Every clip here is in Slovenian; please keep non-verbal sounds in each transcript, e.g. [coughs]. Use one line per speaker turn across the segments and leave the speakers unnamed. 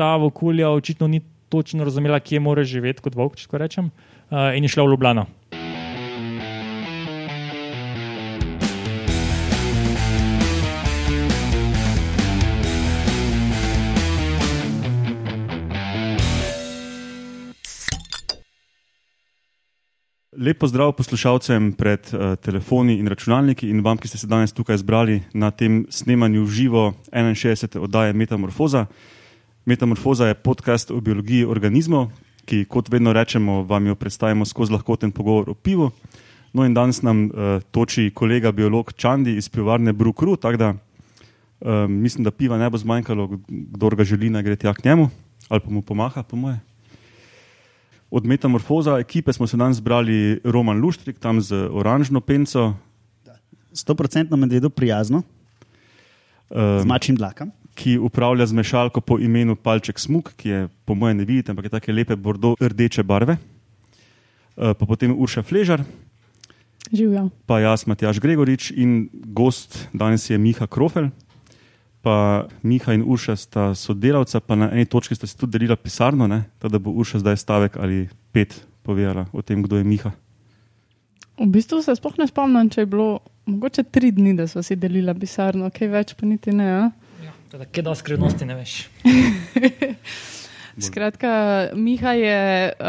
ta vokulja očitno ni točno razumela, kje mora živeti kot volk, če tako rečem, uh, in je šla v Ljubljano.
Lepo zdrav poslušalcem pred uh, telefoni in računalniki in vam, ki ste se danes tukaj zbrali na tem snemanju živo 61. oddaje Metamorfoza. Metamorfoza je podcast o biologiji organizmov, ki, kot vedno rečemo, vam jo predstavimo skozi lahkoten pogovor o pivu. No, in danes nam uh, toči kolega biolog Čandi iz pivovarne Brukru, tako da uh, mislim, da piva ne bo zmanjkalo, kdo ga želi, naj gre tja k njemu ali pa mu pomaha, po moje. Od metamorfoza ekipe smo se danes zbrali Roman Luštrik, tam z oranžno penco.
Sto procentno medvedo prijazno, z
Um,
mačjim dlakom.
Ki upravlja z mešalko po imenu Palček Smuk, ki je po mojem ne vidite, ampak je tako lepe bordo rdeče barve. Uh, pa potem Urša Fležar,
Živijo.
pa jaz, Matjaš Gregorič in gost danes je Miha Krofel. Pa Miha in Urša sta sodelavca, pa na eni točki sta si tudi delila pisarno, ne? tako da bo Urša zdaj stavek ali pet povedala o tem, kdo je Miha.
V bistvu se sploh ne spomnim, če je bilo mogoče tri dni, da smo si delili pisarno, kaj več pa niti ne.
Ja, teda, kje da skrivnosti ne veš. [laughs]
Skratka, Miha je uh,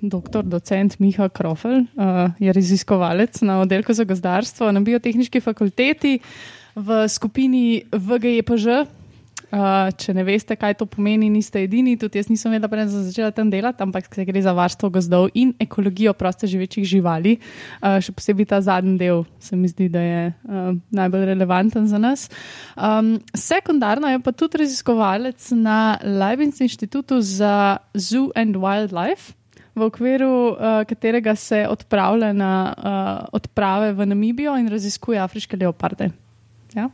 doktor, docent Miha Krofel, uh, je raziskovalec na oddelku za gozdarstvo na biotehnički fakulteti v skupini VGEPŽ. Uh, če ne veste, kaj to pomeni, niste edini. Tudi jaz nisem vedela, da sem začela tam delati, ampak se gre za varstvo gozdov in ekologijo proste živečih živali. Uh, še posebej ta zadnji del se mi zdi, da je uh, najbolj relevanten za nas. Um, sekundarno je pa tudi raziskovalec na Leibniz inštitutu za Zoo and Wildlife. V okviru uh, katerega se odpravlja na uh, odprave v Namibijo in raziskuje afriške leoparde. Ja?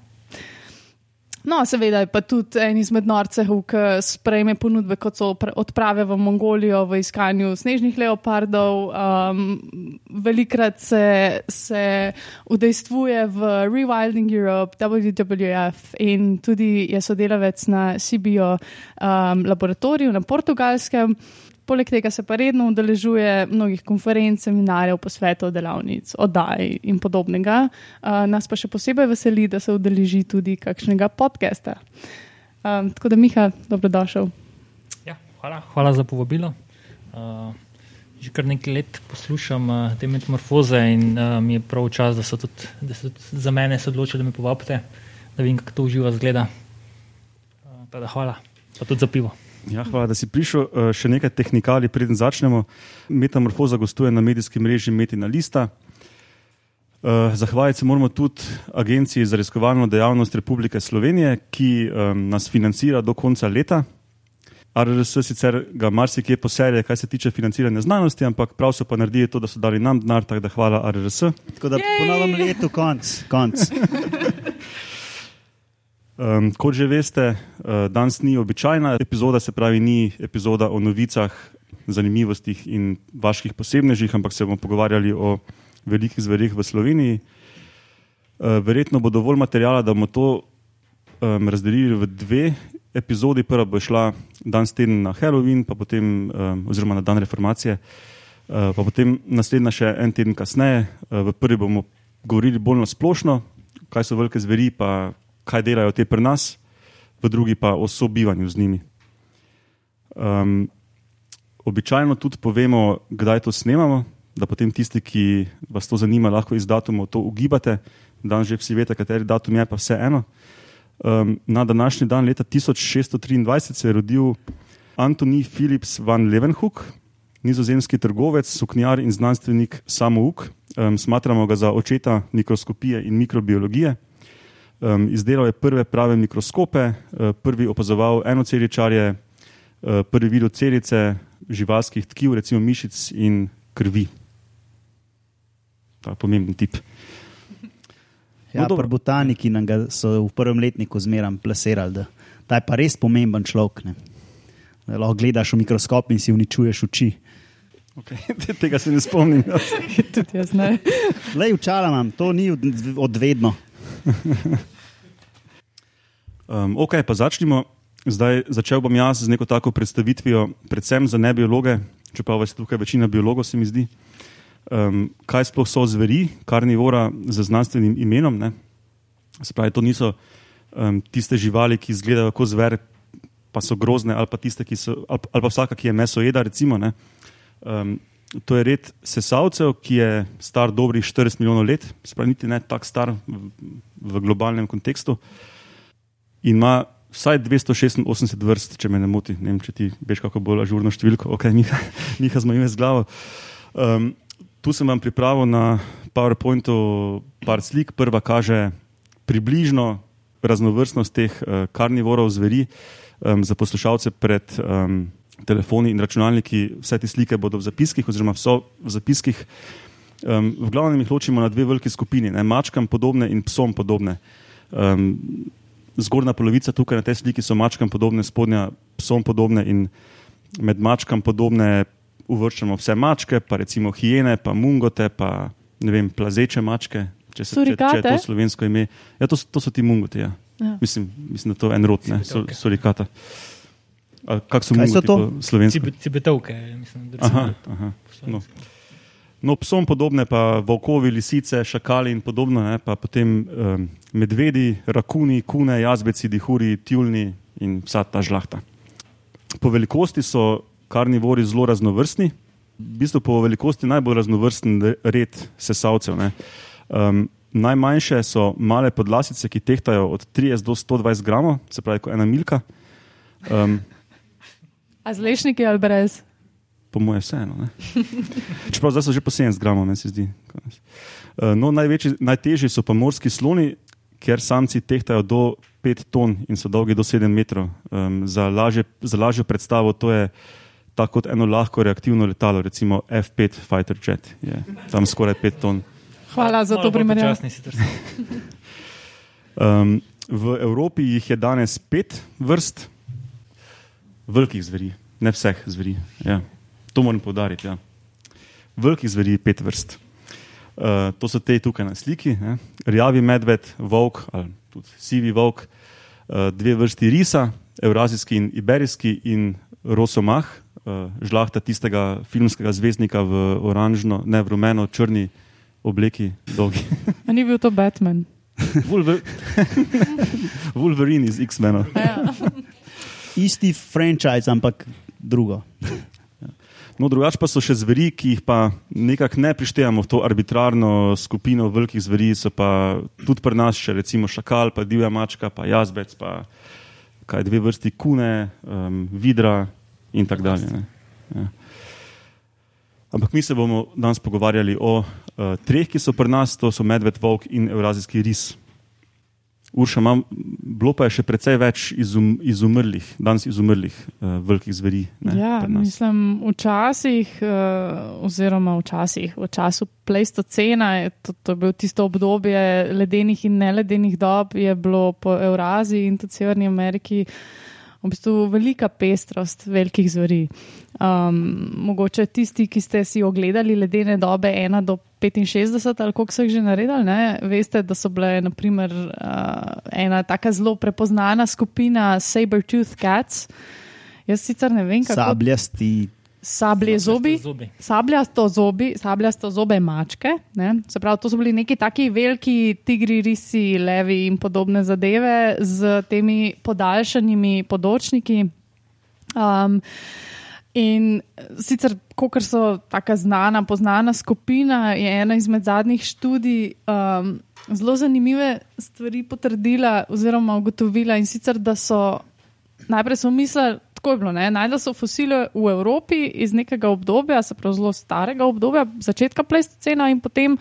No, seveda je pa tudi en izmed norcev, ki sprejme ponudbe, kot so odprave v Mongolijo v iskanju snežnih leopardov. Um, velikrat se, se udejstvuje v Rewilding Europe, WWF in tudi je sodelavec na CBO um, laboratoriju na portugalskem. Poleg tega se pa redno udeležuje mnogih konferenc, seminarjev, posvetov, delavnic, oddaj in podobnega. Uh, nas pa še posebej veseli, da se udeleži tudi kakšnega podcasta. Um, tako da, Miha, dobrodošel.
Ja, hvala, hvala za povabilo. Uh, že kar nekaj let poslušam uh, te metamorfoze in uh, mi je prav čas, da so tudi, da so tudi za mene se odločili, da me povabite, da vidim, kako to uživa zgleda. Uh, hvala, pa tudi za pivo.
Ja, hvala, da si prišel. Eh, Še nekaj tehnikali, preden začnemo. Metamorfoza gostuje na medijskem mreži Metina Lista. Eh, Zahvaliti se moramo tudi Agenciji za raziskovalno dejavnost Republike Slovenije, ki um, nas financira do konca leta. RRS sicer ga marsikje poserje, kar se tiče financiranja znanosti, ampak prav so pa naredili to, da so dali nam denar, tako da hvala RRS.
Tako da po novem letu konc. konc. [laughs]
Um, kot že veste, uh, danes ni običajna epizoda, se pravi, ni epizoda o novicah, zanimivostih in vaših posebnežih, ampak se bomo pogovarjali o velikih zverih v Sloveniji. Uh, verjetno bo dovolj materijala, da bomo to um, razdelili v dve epizodi. Prva bo šla danes teden na Halloween, pa potem, um, oziroma na dan reformacije, uh, pa potem naslednja še en teden kasneje. Uh, v prvi bomo govorili bolj na splošno, kaj so velike zveri, pa kaj delajo te pri nas, v drugi pa o sobivanju z njimi. Um, običajno tudi povemo, kdaj to snemamo, da potem tisti, ki vas to zanima, lahko iz datumov to ugibate. Danes že vsi veste, kateri datum je, pa vse eno. Um, na današnji dan, leta 1623, se je rodil Antoni Philips van Leeuwenhoek, nizozemski trgovec, suknjar in znanstvenik samouk. Um, smatramo ga za očeta mikroskopije in mikrobiologije. Um, izdelal je prve prave mikroskope, uh, prvi opazoval enoceličarje, uh, prvi videl celice živalskih tkiv, recimo mišic in krvi. Ta je pomemben tip.
Ja,
No,
botaniki nam ga so v prvem letniku zmeraj plasirali, da ta je pa res pomemben človek. Ne. Da lahko gledaš v mikroskop in si uničuješ oči.
Okay. [laughs] Tega se ne spomnim. [laughs]
Tudi jaz ne.
Le učala imam, to ni od- odvedno.
Um, ok, pa začnimo. Zdaj, začel bom jaz z neko tako predstavitvijo, predvsem za nebiologe, čeprav vas je tukaj večina biologov, se mi zdi. Um, kaj sploh so zveri, karnivora z znanstvenim imenom? Ne? Spravi, to niso um, tiste živali, ki izgledajo kot zver, pa so grozne, ali pa tiste, so, ali, ali pa vsaka, ki je mesojeda. Recimo, um, to je red sesalcev, ki je star dobrih 40 milijonov let, spravi, niti ne tako star v, v globalnem kontekstu. In ima vsaj 286 vrst, če me ne moti, ne vem, če ti veš, kako bolj ažurno številko, ok, Miha, [laughs] Miha zmajuje z glavo. Um, tu sem vam pripravil na PowerPointu par slik. Prva kaže približno raznovrstnost teh uh, karnivorov zveri um, za poslušalce pred um, telefoni in računalniki. Vse te slike bodo v zapiskih, oziroma so v zapiskih. Um, v glavnem jih ločimo na dve veliki skupini, ne, mačkam podobne in psom podobne. Um, zgornja polovica tukaj na tej sliki so mačkam podobne, spodnja psom podobne in med mačkam podobne uvrščamo vse mačke, pa recimo hijene, pa mungote, pa ne vem, plazeče mačke, če, se, če, če je to slovensko ime. Ja, to, to so ti mungote, ja. Ja. Mislim, mislim, da to je en rod, ne, surikata. Kako so mungote po slovensko?
Cibetovke, mislim, da
aha, aha. No. No, psom podobne pa volkovi, lisice, šakali in podobno, ne, pa potem um, medvedi, rakuni, kune, jazbeci, dihuri, tjulni in vsa ta žlahta. Po velikosti so karnivori zelo raznovrstni, v bistvu po velikosti najbolj raznovrsten red sesalcev. Um, najmanjše so male podlasice, ki tehtajo od 30 do 120 gramov, se pravi, kot ena milka. Um,
A z lešniki ali brez?
po mojem, vseeno. [laughs] Čeprav zdaj so že po 70 gramov, meni se zdi. Eh, no, največji, najtežji so pa morski sloni, ker samci tehtajo do 5 ton in so dolgi do 7 metrov. Um, za, lažje, za lažjo predstavo to je tako kot eno lahko reaktivno letalo, recimo F5 Fighter Jet, je tam skoraj 5 ton.
Hvala za to primerjavo.
Um, [laughs] v Evropi jih je danes pet vrst, velikih zveri, ne vseh zveri. Ja. To moram povdariti. Ja. Velikih zveri je pet vrst. Uh, to so te tukaj na sliki. Ne. Rjavi medved, volk ali tudi sivi volk, uh, dve vrsti risa, evrazijski in iberijski in rosomah, uh, žlahta tistega filmskega zvezdnika v oranžno, ne v rumeno, črni obleki.
A ni bil to Batman? [laughs]
Wolver [laughs] Wolverine iz X-mena.
Ja. Isti franchise, ampak drugo.
No, drugače pa so še zveri, ki jih pa nekako ne prištejemo v to arbitrarno skupino velikih zveri, so pa tudi pri nas še recimo šakal, pa divja mačka, pa jazbec, pa kaj dve vrsti kune, um, vidra in tako dalje. Ja. Ampak mi se bomo danes pogovarjali o uh, treh, ki so pri nas, to so medved, volk in evrazijski ris. Urša, imam, bilo pa je še precej več izum, izumrlih, danes izumrlih uh, velikih zveri. Ne,
ja, mislim, včasih, uh, oziroma včasih, v času Pleistocena, je to, to je bilo tisto obdobje ledenih in neledenih dob, je bilo po Euraziji in tudi Severni Ameriki v bistvu velika pestrost velikih zveri. Um, mogoče tisti, ki ste si ogledali ledene dobe 1 do 65 ali koliko so jih že naredili, ne? veste, da so bile naprimer, uh, ena tako zelo prepoznana skupina Saber-tooth cats. Jaz sicer ne vem, kako.
Sabljasti.
Sablje zobi, sabljasto zobi, sabljasto zobe mačke. Ne? Se pravi, to so bili neki taki veliki tigri, risi, levi in podobne zadeve z temi podaljšanimi podočniki. Um, In sicer, kot so tako znana, poznana skupina, je ena izmed zadnjih študij um, zelo zanimive stvari potrdila oziroma ugotovila. In sicer, da so najprej so mislili, tako je bilo, najdel so fosile v Evropi iz nekega obdobja, se pravi zelo starega obdobja, začetka Pleistocena in potem.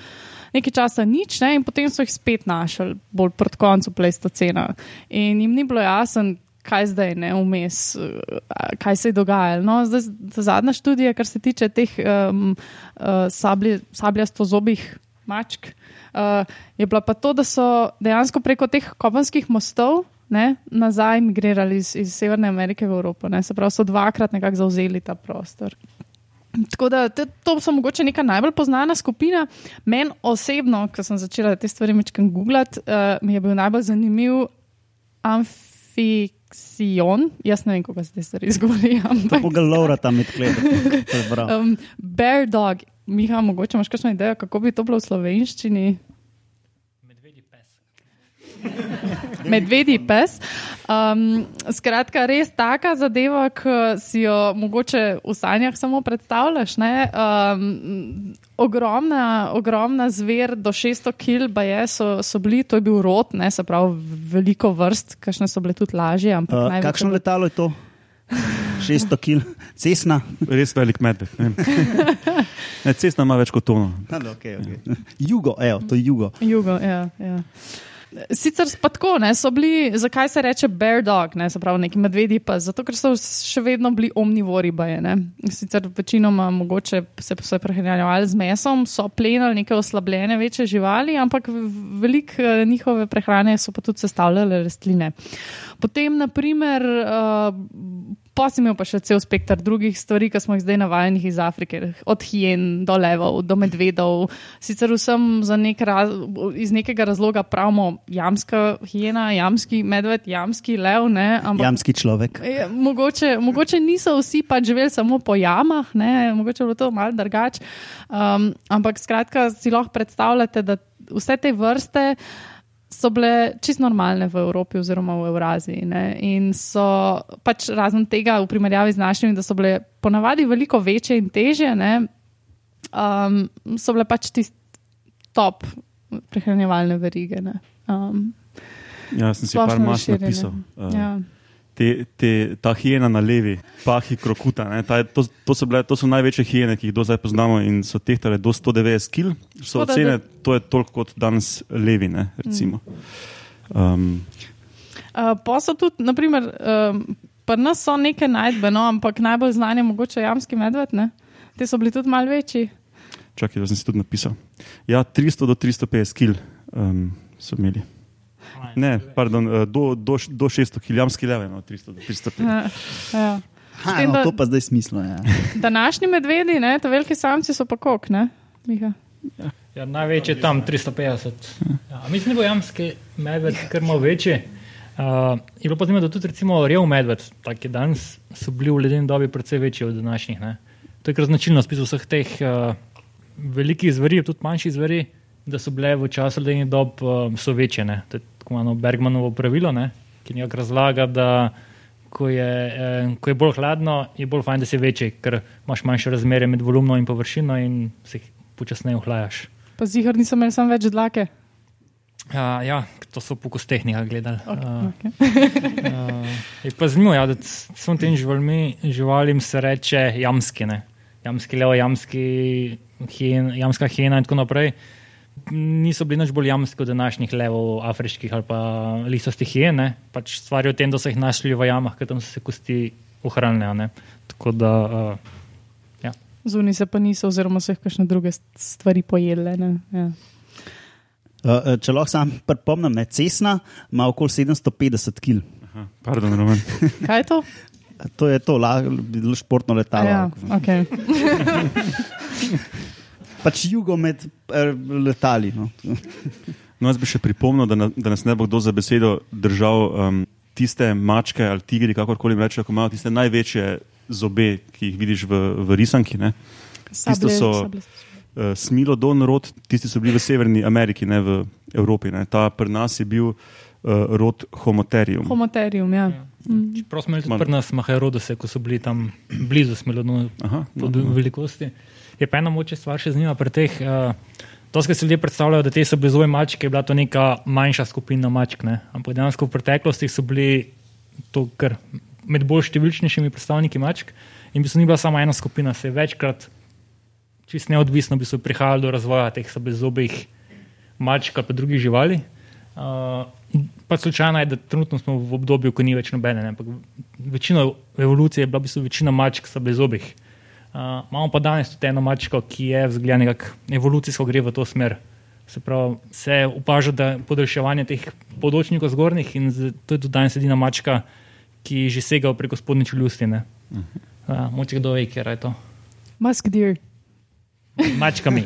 Nekaj časa nič, ne, in potem so jih spet našli, bolj proti koncu Pleistocena. In jim ni bilo jasno, kaj zdaj ne vmes, eh, kaj se je dogajalo. No, zdaj, zadnja študija, kar se tiče teh um, uh, sablje, sabljasto zobih mačk, uh, je bila pa to, da so dejansko preko teh kopenskih mostov ne, nazaj migrirali iz, iz Severne Amerike v Evropo. Ne, se pravi, so dvakrat nekako zauzeli ta prostor. Tako da te, to so mogoče neka najbolj znana skupina. Meni osebno, ko sem začela te stvari večkrat googlati, uh, mi je bil najbolj zanimiv amfibij Fixion, jaz ne vem, kako se te stvari izgovorijo. [laughs] ampak-
Poga Laura tam med kledom. [laughs]
Um, bear dog, Miha, mogoče imaš kakšno idejo, kako bi to bilo v slovenščini? [laughs]
Medvedji pes.
Um, skratka, res taka zadeva, ki si jo mogoče v sanjah samo predstavljaš. ne. Um, ogromna, ogromna zver, do 600 kil, je, so, so bili, to je bil rod, ne, se pravi, veliko vrst, kakšne so bile tudi lažje. ampak
Uh,
največje
kakšno
bilo-
letalo je to? 600 kil, cesna.
Res velik medved. Ne. Ne, cestna ima več kot tono.
Okay, okay. Jugo, evo, to je jugo.
Jugo, ja. ja. Sicer pa tako, ne, so bili, zakaj se reče bear dog, ne, se pravi neki medvedji pes, zato ker so še vedno bili omnivori. Baje, ne. Sicer večinoma mogoče se, se prehranjevali z mesom, so plenili neke oslabljene večje živali, ampak veliko eh, njihove prehrane so pa tudi sestavljale rastline. Potem, naprimer, uh, pa si imel pa še cel spekter drugih stvari, ki smo jih zdaj navajeni iz Afrike, od hien do levov, do medvedov. Sicer vsem nek raz, iz nekega razloga pravimo jamska hiena, jamski medved, jamski lev. Ne, ampak,
Jamski človek.
Je, mogoče, mogoče niso vsi pač živeli samo po jamah, ne, mogoče je bilo to malo drugače. Um, ampak skratka, si lahko predstavljate, da vse te vrste so bile čist normalne v Evropi oziroma v Evraziji. Ne, in so pač razen tega v primerjavi z našimi, da so bile ponavadi veliko večje in teže, ne, um, so bile pač tisti top prehranjevalne verige. Ne. Um,
Ja, sem si par mas napisal. Uh,
Ja.
Te, te, ta hiena na levi, pahi krokuta. ne, Ta, to, to, so bile, to so največje hiene, ki jih do zdaj poznamo in so tehtale do 190 kg. So ocene, to je toliko kot danes levi. Ne, recimo. um,
Uh, pa so tudi, naprimer, um, pri nas so neke najdbe, no, ampak najbolj znan je mogoče jamski medved. Ne? Te so bili tudi malo večji.
čakaj, da sem si tudi napisal. Ja, 300 do 350 kg um, so imeli. Ne, pardon, uh, do, do, do 600 kg, jamski levi, no, 300 do 350.
Ja, ja.
Ha,
tem,
no,
da-
to pa zdaj smislo. Ja. [laughs]
Današnji medvedi, ne, te veliki samci so pa kok, ne? Miha.
Ja, največji je tam 350. Ja, mislim, da bo jamski medved kar malo večji. Uh, je bilo pa zanimivo, da tudi recimo rev medved, taki danes, so bili v ledeni dobi precej večji od današnjih. Ne? To je kar značilnost v vseh teh uh, velikih zveri, tudi manjših zveri, da so bile v času ledeni dob uh, so večje. Ne? To je tako imeno Bergmanovo pravilo, ne? ki nekako razlaga, da ko je, eh, ko je bolj hladno, je bolj fajn, da si večji, ker imaš manjše razmerje med volumnom in površino in se počasneje ohlajaš.
Pa zihar nisem imel samo več dlake.
Uh, ja, to so po kosteh nekaj gledali.
Okay,
Uh,
okay. [laughs]
uh, je pa zanimivo, ja, da so tem živalmi, živalim se reče jamski. Ne? Jamski levo, jamski hien, jamska hiena in tako naprej. Niso bili nič bolj jamski od današnjih levov, afriških ali pa lisastih hien. ne. Pač stvar je v tem, da so jih našli v jamah, ker tam so se kosti ohranile. a ne. Tako da, uh, ja.
Zunaj se pa niso, oziroma so jih kakšne druge stvari pojedle. ne, Ja.
Uh, če lahko sam pripomnim, ne, cesna ima okoli 750 kg.
Aha, pardon, Roman. [laughs]
Kaj je to?
To je to, la, športno letalo.
Ja, okay. [laughs]
Pač jugo med eh, letali. No.
No, jaz bi še pripomnil, da, na, da nas ne bo kdo za besedo držal um, tiste mačke ali tigri, kakorkoli rečejo, ko imajo tiste največje zobe, ki jih vidiš v, v risanki. Ne? Tisto so
sablje-
uh, Smilodon rod, tisti so bili v Severni Ameriki, ne v Evropi. Ne? Ta pri nas je bil uh, rod Homoterium.
Homoterium, ja. Mm.
Čeprav smo imeli tudi pri nas Maharodose, ko so bili tam blizu Smelodonu,
Aha,
po
no, no.
velikosti. Je pa ena moče stvar še zanimiva pri teh. Uh, to, kar si ljudje predstavljajo, da te so blizu mačke, je bila to neka manjša skupina mačk. Ne? Ampak dejansko v preteklosti so bili to kar med bolj številčnejšimi predstavniki mačk. In bi se ni bila samo ena skupina, se je večkrat, čist neodvisno, bi se prihajalo do razvoja teh sablezobih mačk ali pa drugih živali. Uh, pa slučajno je, da trenutno smo v obdobju, ko ni več nobene. Ne? Ampak večina evolucije je bila v bistvu večina mačk sablezobih. Uh, imamo pa danes tudi eno mačko, ki je vzgleda nekako evolucijsko gre v to smer. Se pravi, se opaža, da je podaljševanje teh podočnikov zgornjih in to je tudi danes edina mačka, ki že sega preko spodnje čeljusti. Uh, Moče kdo ve, kje je to.
Musk deer.
Mačkami.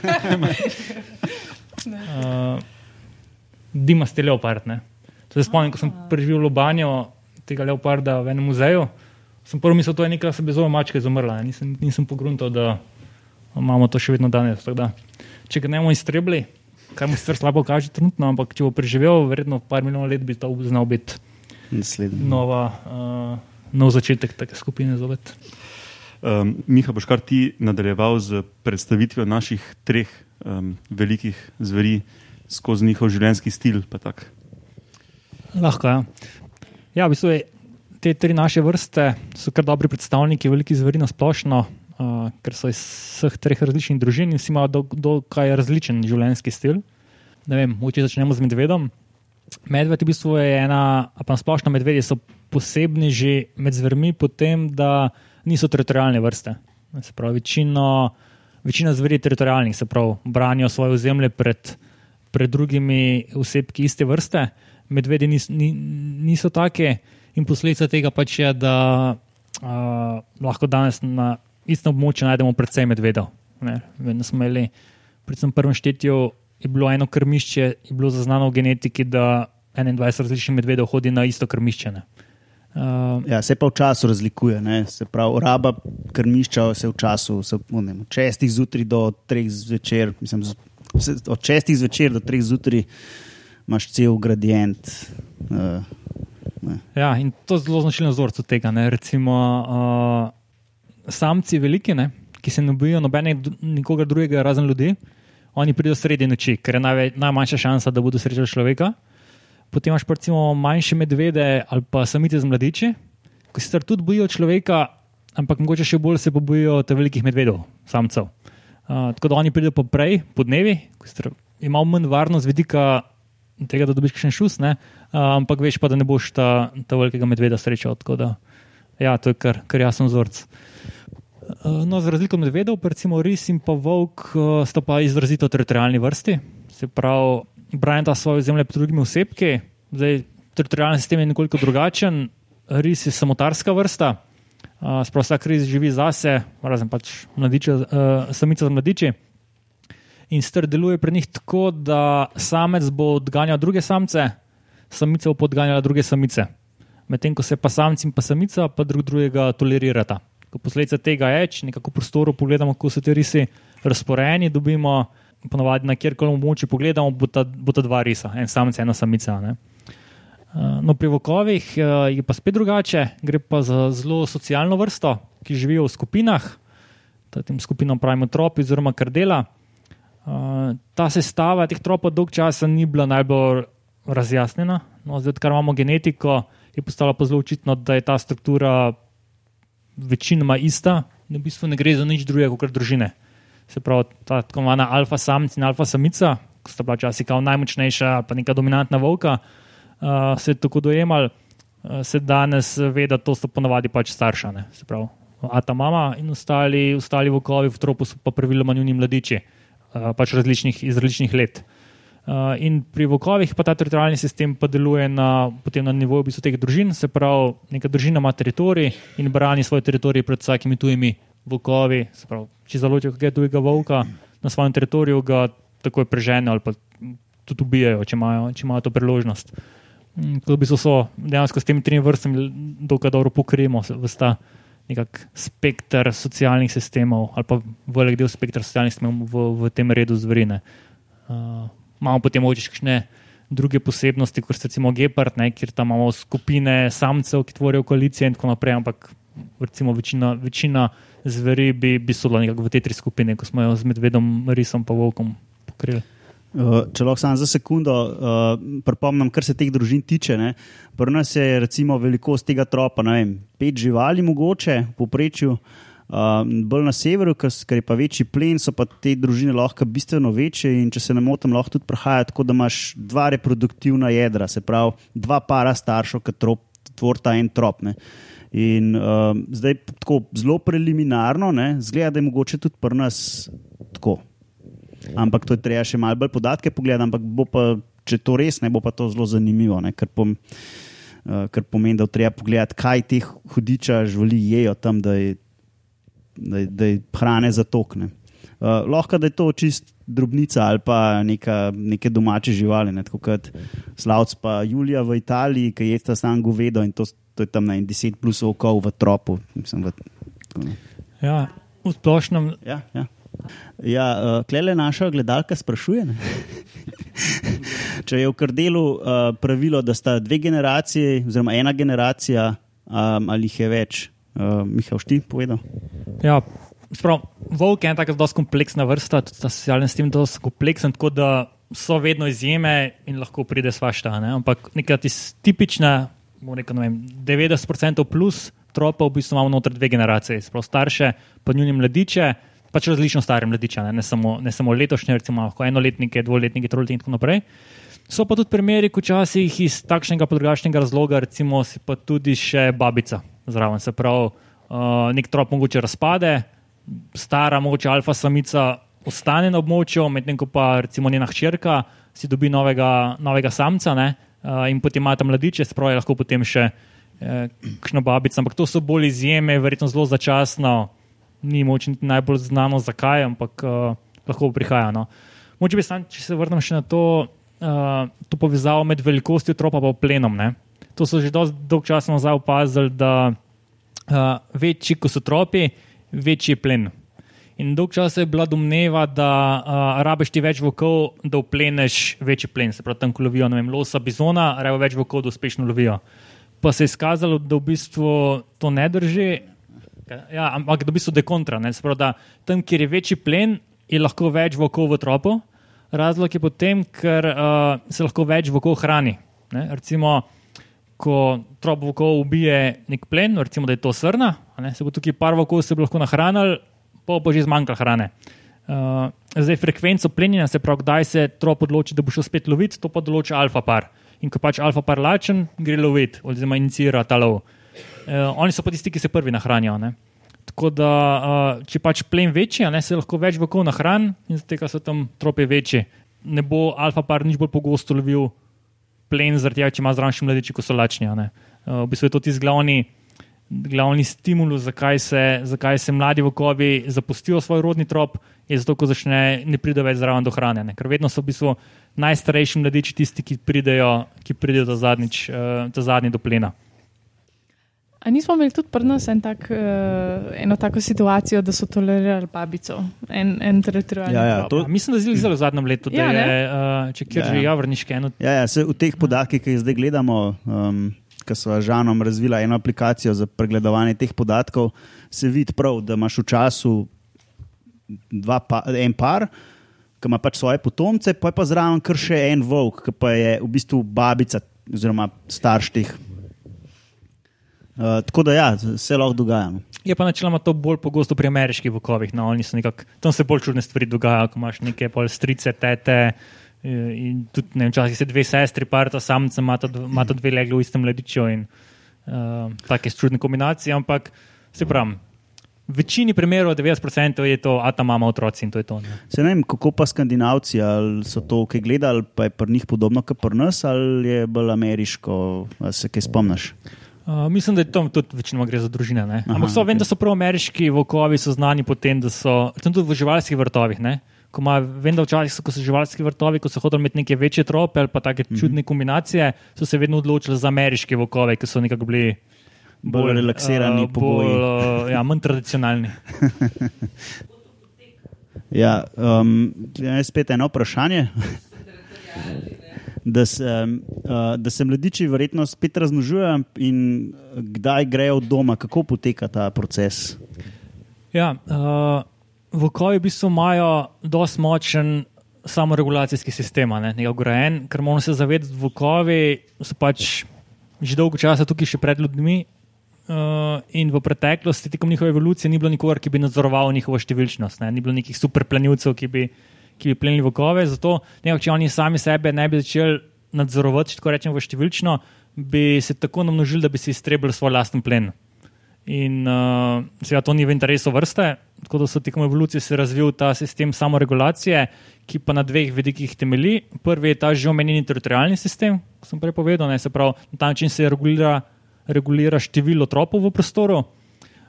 uh, [laughs] Dima ste leopard. Ne? To se spomnim, ko sem preživel v Lobanjo, tega leoparda v enem muzeju. Sem prvo mislil, da je neka sebezova mačka izumrla. Nisem, nisem pogruntal, da imamo to še vedno danes. Da, če ga ne bomo iztrebili, kar mu sicer slabo kaže trenutno, ampak če bo preživel, verjetno par milijonov let bi to znal biti nova, uh, nov začetek take skupine zopet.
Um, Miha, boš kar ti nadaljeval z predstavitvijo naših treh um, velikih zveri skozi njihov življenjski stil.
Lahko. Ja, ja v bistvu je, te tri naše vrste so kar dobri predstavniki velikih zveri na splošno, uh, ker so iz vseh treh različnih družin in vsi imajo dokaj različen življenjski stil. Ne vem, če začnemo z medvedom. Medved v bistvu je ena, pa splošno medvedje so posebni že med zvermi, potem da niso teritorijalne vrste. Se pravi, večino, večina zveri je teritorijalnih, se pravi, branijo svoje ozemlje pred, pred drugimi osebki iste vrste. Medvedi nis, ni, niso take in posledica tega pač je, da uh, lahko danes na istem območju najdemo predvsej medvedov. Vedno smo imeli, predvsem v prvem štetju, je bilo eno krmišče, je bilo zaznano v genetiki, da 21 različnih medvedov hodi na isto krmišče.
Uh, ja, se pa v času razlikuje. Ne? Se pravi, raba krmišča se v času se, ne, od 6 zjutraj do 3 zvečer, mislim, od 6 zvečer do 3 zjutraj imaš cel gradient. Uh,
ja, in to je zelo značilno vzorcu tega. Ne? Recimo, uh, samci veliki, ne? ki se ne bojijo nobenega drugega razen ljudi, oni pridejo sredi noči, ker je najve, najmanjša šansa, da bodo srečali človeka. Potem imaš recimo manjše medvede ali pa samice z mladiči, ki se tudi bojijo človeka, ampak mogoče še bolj se bojijo te velikih medvedov, samcev. Uh, tako da oni pridejo po prej, po dnevi, ki imajo manj varnost z vidika tega, da dobiš še šus, uh, ampak veš pa, da ne boš ta, ta velikega medveda srečal. Da, ja, to je kar, kar jasen vzorc. No, za razliko od medvedov, recimo ris in pa volk, sta pa izrazito teritorijalni vrsti. Se pravi, branita svoje zemlje pred drugimi osebki. Zdaj, teritorijalni sistem je nekoliko drugačen, ris je samotarska vrsta, uh, sprav vsak ris živi zase, razen pač mladiče, uh, samica z mladiči. In str deluje pri njih tako, da samec bo odganjal druge samce, samica bo podganjala druge samice. Medtem ko se pa samci in pa samica pa drug drugega tolerirata. Ko posledica tega je, če nekako v prostoru pogledamo, kako so ti risi razporejeni, dobimo ponovadi na kjerkoli območju pogledamo, bo ta, bo ta dva risa, en samec, ena samica. Ne? Uh, no, pri vokovih uh, je pa spet drugače, gre pa za zelo socialno vrsto, ki živijo v skupinah, tem skupinam pravimo tropi oziroma kardela. Uh, ta sestava teh tropov dolg časa ni bila najbolj razjasnjena. No, zdaj, odkar imamo genetiko, je postalo pa zelo očitno, da je ta struktura večinoma ista, da v bistvu ne gre za nič drugega kot družine se pravi, ta tako imenovana alfa samca in alfa samica, ki sta bila včasih kao najmočnejša, pa neka dominantna volka, uh, se je tako dojemal, uh, se danes ve, da to so ponovadi pač starša. Ne, se pravi, a ta mama in ostali, ostali volkovi v tropu so pa praviloma njuni mladiči, uh, pač različnih, iz različnih let. Uh, in pri vokovih pa ta teritorijalni sistem pa deluje na, na nivoju teh družin, se pravi, neka družina ima teritorij in brani svoj teritorij pred vsakimi tujimi volkovi, pravi, če zaločijo kakega drugega volka na svojem teritoriju, ga takoj preženejo ali pa tudi ubijajo, če imajo, če imajo to priložnost. Mm, tako da so dejansko s temi tremi vrstami dokaj dobro pokrijemo v ta nekak spektr socialnih sistemov ali pa velik del spektra socialnih sistemov v, v tem redu zverine. Uh, imamo potem oči še druge posebnosti, kot recimo Gepard, ne, kjer tam imamo skupine samcev, ki tvorijo koalicije in tako naprej, ampak recimo večina, večina zveri bi, bi sodila nekako v te tri skupine, ko smo jo z medvedom, risom in volkom pokrili.
Uh, če lahko samo za sekundo uh, pripomnim, kar se teh družin tiče. Pri nas je recimo velikost tega tropa, ne vem, pet živali, mogoče v povprečju. Uh, bolj na severu, ker je pa večji plen, so pa te družine lahko bistveno večje. In če se ne motim, lahko tudi prihaja tako, da imaš dva reproduktivna jedra, se pravi, dva para staršev, ki tvorita en trop. Ne. In uh, zdaj, tako zelo preliminarno, zgleda, da je mogoče tudi pri nas tako. Ampak to je treba še malo bolj podatke pogledati. Ampak pa, če to res ne bo, pa to zelo zanimivo. Ne, ker, pom, uh, ker pomeni, da treba pogledati, kaj teh hudiča živali jejo tam, da je, da da je hrane za tokne. Uh, lahko da je to čist drobnica ali pa neka, neke domače živali, ne, kot Slavc, pa Julija v Italiji, ki je ta sam govedo in to to je tam na 10 plus okov v tropu. Mislim, v, tako.
Ja, v splošnem.
ja, ja. Ja, uh, Klele naša gledalka sprašuje, [laughs] če je v krdelu uh, pravilo, da sta dve generacije, oziroma ena generacija, um, ali jih je več. Uh, Mihael, ti povedal?
Ja, sprav, volk je ena tako zelo kompleksna vrsta, tudi ta socialni sistem je zelo kompleksen, tako da so vedno izjeme in lahko pride svašta. Ne? Ampak neka tipična, rekel, vem, 90% plus tropa v bistvu imamo noter dve generacije, sprav starše, pa njuni mladiče. Pač različno stare mladiče, ne, ne, samo, ne samo letošnje, recimo lahko enoletnike, dvoletnike, troletnike in tako naprej. So pa tudi primeri, ko včasih iz takšnega podrugačnega razloga, recimo, si pa tudi še babica zraven. Se pravi, uh, nek trop mogoče razpade, stara, mogoče alfa samica ostane na območju, medtem ko pa recimo njena hčerka si dobi novega, novega samca uh, in potem ima tam mladiče, spravi lahko potem še eh, kakšno babico. Ampak to so bolj izjeme, verjetno zelo začasno ni moč niti najbolj znano, zakaj, ampak uh, lahko prihaja. No. Moče bi sam, če se vrnem še na to, uh, to povezavo med velikostjo tropa in plenom. Ne. To so že dolgo časa nazaj opazili, da uh, večji kot so tropi, večji je plen. In dolgo časa je bila domneva, da uh, rabiš ti več vokov, da upleneš večji plen. Se pravi, tam, ko lovijo vem, losa, bizona, rabijo več vokov, da uspešno lovijo. Pa se je izkazalo, da v bistvu to ne drži. Ja, ampak da v bistvu dekontra. Sprav, da tam, kjer je večji plen, je lahko več vokov v tropu. Razlog je potem, ker uh, se lahko več vokov hrani. Ne? Recimo, ko trop vokov ubije nek plen, recimo, da je to srna, ne? se bo tukaj par vokov se lahko nahranil, pa bo že zmanjkalo hrane. Uh, zdaj, frekvenco plenjenja, se pravi, kdaj se trop odloči, da bo šel spet loviti, to pa določa alfa par. In ko pač alfa par lačen, gre loviti, oziroma inicira ta lov. Uh, oni so pa tisti, ki se prvi nahranijo. Ne? Tako da, uh, če pač plen večji, ne, se lahko več vokov nahrani in zato so tam trope večji. Ne bo alfa par nič bolj pogosto lovil plen, zaradi tega, če ima zraven še mladiči, ko so lačni. Uh, v bistvu je to tisti glavni, glavni stimulus, zakaj se, zakaj se mladi vokovi zapustijo svoj rodni trop, je zato, ko začne ne pride več zraven do hrane. Ne. Ker vedno so v bistvu najstarejši mladiči tisti, ki pridejo, ki pridejo do zadnjič, uh, zadnji do plena.
A nismo imeli tudi pri nas en tak, uh, eno tako situacijo, da so tolerirali babico, en, en teritorijalni
Ja, ja, to-
mislim, da je zelo v zadnjem letu, da
Ja,
je, uh, če kjer
Ja,
že
ja.
javrniške eno.
Ja, ja, se, v teh podatkih, ki jih zdaj gledamo, um, ki smo z Žanom razvili eno aplikacijo za pregledovanje teh podatkov, se vidi prav, da imaš v času dva pa, en par, ki ima pač svoje potomce, pa je pa zraven kar še en volk, ki pa je v bistvu babica oziroma starš teh. Uh, tako da ja, se lahko dogaja. no.
Je pa načeloma to bolj pogosto pri ameriških vokovih. No, nekak, tam se bolj čudne stvari dogajajo, ko imaš neke pol strice, tete. eh, In tudi, ne vem, včasih se dve sestri, parta samca, imata imata dve legli v istem mladiču in uh, take čudne kombinacije. Ampak se pravi, v večini primerov, 90% je to, a ta mama otroci in to je to. Ne.
Se ne vem, kako pa skandinavci, ali so to kaj gledali, pa je pri njih podobno kot pri nas, ali je bolj ameriško, ali se kaj spomniš.
Uh, mislim, da je to tudi večinoma gre za družine. ne.
Aha,
Ampak so, vem,
okej.
da so prav ameriški vokovi so znani po tem, da so tam tudi v živalskih vrtovih. Ne? Ko ima, vem, da včasih so, ko so živalski vrtovi, ko so hodili imeti neke večje trope ali pa take
Mhm.
čudne kombinacije, so se vedno odločili za ameriške vokove, ki so nekako bili
Bolj relaksirani
uh,
pogoji.
Bolj, uh, ja, manj tradicionalni. [laughs]
Ja, um, spet eno vprašanje. [laughs] Da se, uh, da se mladiči verjetno spet razmnožujejo, in kdaj grejo od doma, kako poteka ta proces.
Ja, uh, vokovi v bistvu imajo dosti močen samoregulacijski sistem, ne, nekaj ugrajen, ker moramo se zavedati, da vokovi so pač že dolgo časa tukaj še pred ljudmi. Uh, v preteklosti, tekom njihove evolucije, ni bilo nikogar, ki bi nadzoroval njihovo številčnost, ne? ni bilo nekih superplenilcev, ki bi, ki bi plenili vokove. Zato, nekako, če oni sami sebe ne bi začeli nadzorovati, če tako rečemo, številčno, bi se tako namnožili, da bi si iztrebili svoj lasten plen. In uh, seveda to ni v interesu vrste, tako da so tekom evolucije se razvil ta sistem samoregulacije, ki pa na dveh vidikih temelji. Prvi je ta že omenjeni teritorijalni sistem, kot sem prej povedal, ne, se pravi, na ta način se regulira, regulira število tropov v prostoru.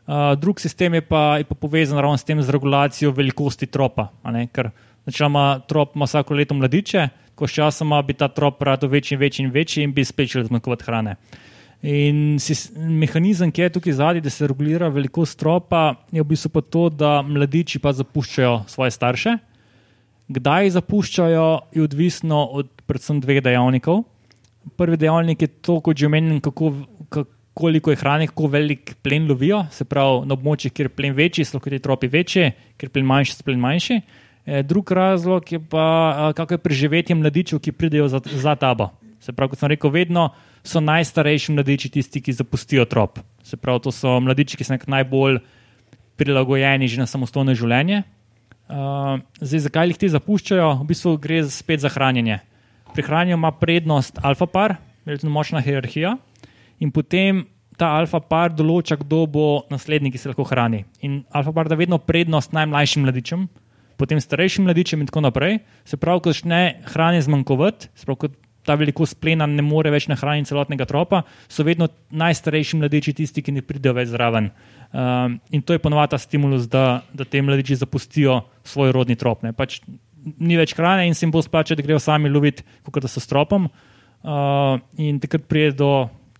Uh, drug sistem je pa, je pa povezan ravno s tem z regulacijo velikosti tropa, ne, ker načeloma trop ima vsako leto mladiče, ko s časoma bi ta trop rado večji in večji in večji in bi spet začel zmanjkovati hrane. In sis, mehanizem, ki je tukaj zadnji, da se regulira velikost stropa, je v bistvu pa to, da mladiči pa zapuščajo svoje starše. Kdaj jih zapuščajo, je odvisno od predvsem dveh dejavnikov. Prvi dejavnik je to, kot že omenjeno, kako, koliko je hrane, kako velik plen lovijo. Se pravi, na območjih, kjer je plen večji, so lahko ti tropi večji, kjer je plen manjši, so plen manjši. E, drug razlog je pa, kako je preživetje mladičev, ki pridejo za, za tabo. Se pravi, kot sem rekel, vedno so najstarejši mladiči tisti, ki zapustijo trop. Se pravi, to so mladiči, ki so najbolj prilagojeni že na samostojno življenje. Uh, zdaj, zakaj jih ti zapuščajo? V bistvu gre spet za hranjenje. Pri hranjenju ima prednost alfa par, veliko močna hierarhija, in potem ta alfa par določa, kdo bo naslednji, ki se lahko hrani. In alfa par da vedno prednost najmlajšim mladičem, potem starejšim mladičem in tako naprej. Se pravi, ko začne hrane zmanjkovati, ta velikost plena ne more več nahraniti celotnega tropa, so vedno najstarejši mladiči tisti, ki ne pridejo več zraven. Um, in to je ponovadi ta stimulus, da, da te mladiči zapustijo svoj rodni trop. Pač ni več hrane in se jim bo splačati, da grejo sami loviti, kot da so s tropom. Uh, in takrat pride do,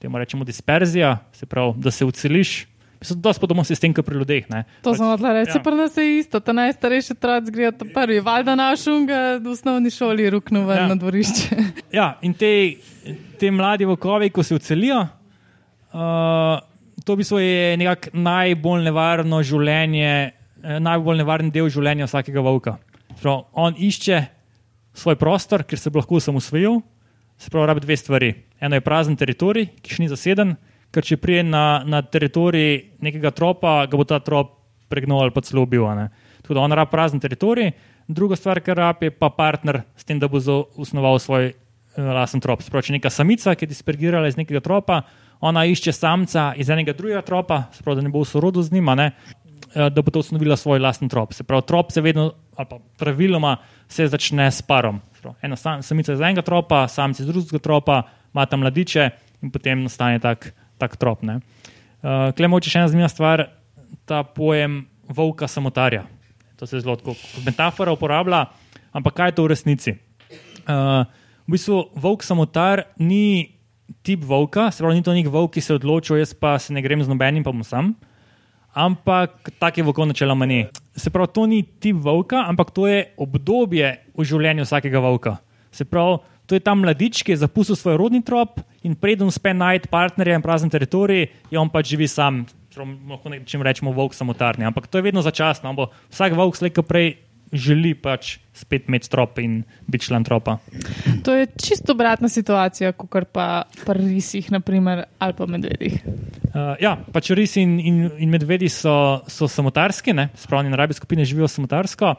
temu rečemo, disperzija, se pravi, da se uceliš. Mislim, da so podobno sistem, kot pri ljudeh. Ne.
To
pač,
smo odla reči, ja. pa nas je isto, ta najstarejši otrok zgreja to prvi, valjda naš unga v osnovni šoli ruknu ven ja. na dvorišče. [laughs]
Ja, in te, te mladi vokovi, ko se ucelijo, uh, to bi svoje nekak najbolj nevarno življenje, eh, najbolj nevaren del življenja vsakega volka. Prav, on išče svoj prostor, ker se bo lahko sam usvojil, se pravi, rabi dve stvari. Eno je prazen teritorij, ki še ni zaseden, ker če prije na, na teritorij nekega tropa, ga bo ta trop pregnal ali pa celo ubil. Tako da on rab prazen teritorij, druga stvar, kar rab je pa partner s tem, da bo zasnoval svoj uh, lasen trop. Sproči neka samica, ki je dispergirala iz nekega tropa, ona išče samca iz enega drugega tropa, sprav, da ne bo v sorodu z njima, ne, uh, da bo to ustanovila svoj lasen trop. Se pravi, trop se vedno, ali pa praviloma, se začne s parom. Sprav, ena sam, samica iz enega tropa, samci iz drugega tropa, ima tam mladiče in potem nastane tak tak trop. Uh, eh, Klej moče še ena zanimiva stvar, ta pojem volka samotarja. To se zelo kot metafora uporablja, ampak kaj je to v resnici? Uh, v bistvu volk samotar ni tip volka, se pravi, ni to nek volk, ki se odločil, jaz pa se ne grem z nobenim, pa mu sam. Ampak tak je volkov načeloma ni. Se pravi, to ni tip volka, ampak to je obdobje v življenju vsakega volka. Se pravi, To je ta mladič, ki je zapustil svoj rodni trop in predem uspe najti partnerja in prazen teritorij, in on pač živi sam. Lahko rečemo, volk samotarni. Ampak to je vedno začasno. Vsak volk slejka prej želi pač spet imeti trop in biti član tropa.
To je čisto obratna situacija, kot pa pri risih, naprimer, ali pa medvedih.
Uh, ja, pač risi in, in, in medvedi so, so samotarski, spravni naravi skupine živijo samotarsko.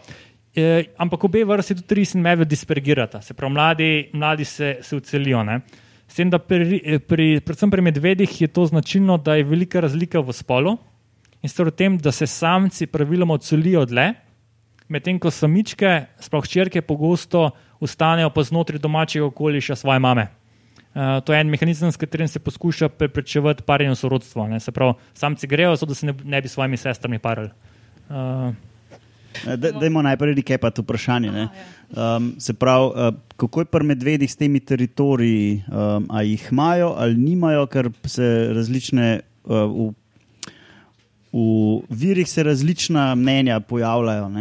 E, ampak obe vrsti tudi res in medved dispergirata, se pravi, mladi, mladi se, se ucelijo. Ne? S tem, da pri, pri, predvsem pri medvedih je to značilno, da je velika razlika v spolu in sicer v tem, da se samci praviloma ucelijo dlje, medtem ko samičke, sploh črke, pogosto ustanejo pa znotraj domačega okoliša svoje mame. Uh, to je en mehanizem, s katerim se poskuša preprečevati parjenje sorodstva. Se pravi, samci grejo, zato da se ne, ne bi s svojimi sestrami parili. Uh,
Eh, dajmo najprej rekepati vprašanje. Um, se pravi, uh, kako je pri medvedih s temi teritoriji, um, ali jih imajo ali nimajo, ker se različne. Uh, v, v virih se različna mnenja pojavljajo.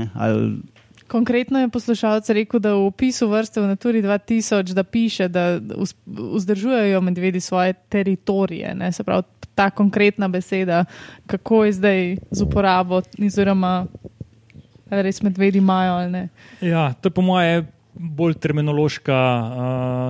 Konkretno je poslušalec rekel, da v opisu vrste v Naturi 2000 da piše, da vzdržujejo medvedi svoje teritorije. Ne? Se pravi, ta konkretna beseda, kako je zdaj z uporabo, oziroma ali res medvedi imajo ali ne.
Ja, to je po mojem bolj terminološka,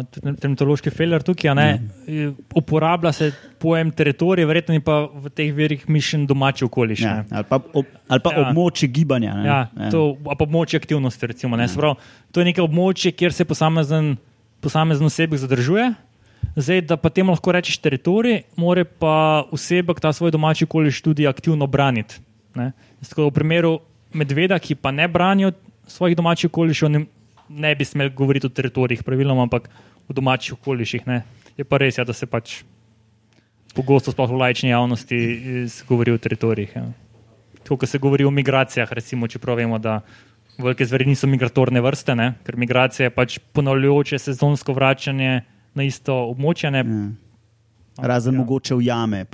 uh, terminološki failer tukaj. Ja. Uporablja se pojem teritorij, verjetno pa v teh verjih mišljen domači okoliš. Ja,
ali pa, ob, ali pa ja. območje gibanja.
Ja, ja. To, pa območje aktivnosti. Recimo, ja. prav, to je nekaj območje, kjer se posamezen, posamezen osebek zadržuje. Zdaj, da pa temu lahko rečeš teritorij, mora pa osebek ta svoj domači okoliš tudi aktivno braniti. V primeru medveda, ki pa ne branijo svojih domačih okolišov, ne, ne bi smeli govoriti o teritorijih, praviloma, ampak o domačih okoliših. Ne. Je pa res, ja, da se pač pogosto, sploh v lajčni javnosti, govori o teritorijih. Ja. Tako kot se govori o migracijah, recimo, če pravimo, da velike zveri niso migratorne vrste, ne, ker migracija je pač ponavljajoče sezonsko vračanje na isto območje. Ne. Ja.
Razen
ja.
mogoče v jame.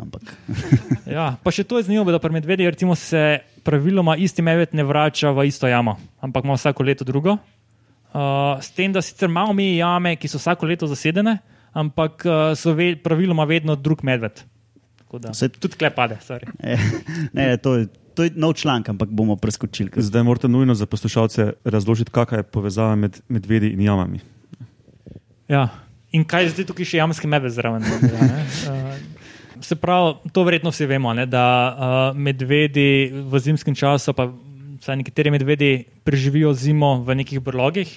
Ampak. [laughs]
Ja, pa še to je zanimivo, da pri medvedih recimo, se praviloma isti medved ne vrača v isto jamo, ampak ima vsako leto drugo. Uh, s tem, da sicer imamo mi jame, ki so vsako leto zasedene, ampak uh, so ve, praviloma vedno drug medved.
Se-
tudi klepade. sorry.
Eh, [laughs] ne, to, je, to je nov članek, ampak bomo preskočili. ker-
Zdaj morate nujno za poslušalce razložiti, kakšna je povezava med medvedi in jamami.
Ja. In kaj je zdaj tukaj še jamski medved zraven? [laughs] Uh, se pravi, to verjetno vsi vemo, ne, da uh, medvedi v zimskem času, pa vsaj nekateri medvedi preživijo zimo v nekih brlogih,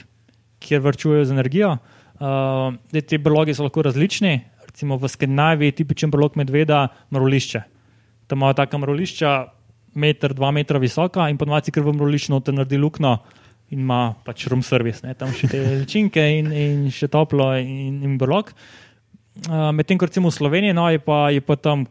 kjer vrčujejo z energijo. Uh, zdaj, te brlogi so lahko različni. Recimo v Skandinaviji je tipičen brlog medveda mrolišče. Tam imajo taka mrolišča, meter, dva metra visoka in ponovadi kar v mrolišču noter naredi luknjo in ima pač room service, ne? tam še te ličinke in, in še toplo in, in brlog. Uh, Medtem ko recimo v Sloveniji no, je, pa, je pa tam,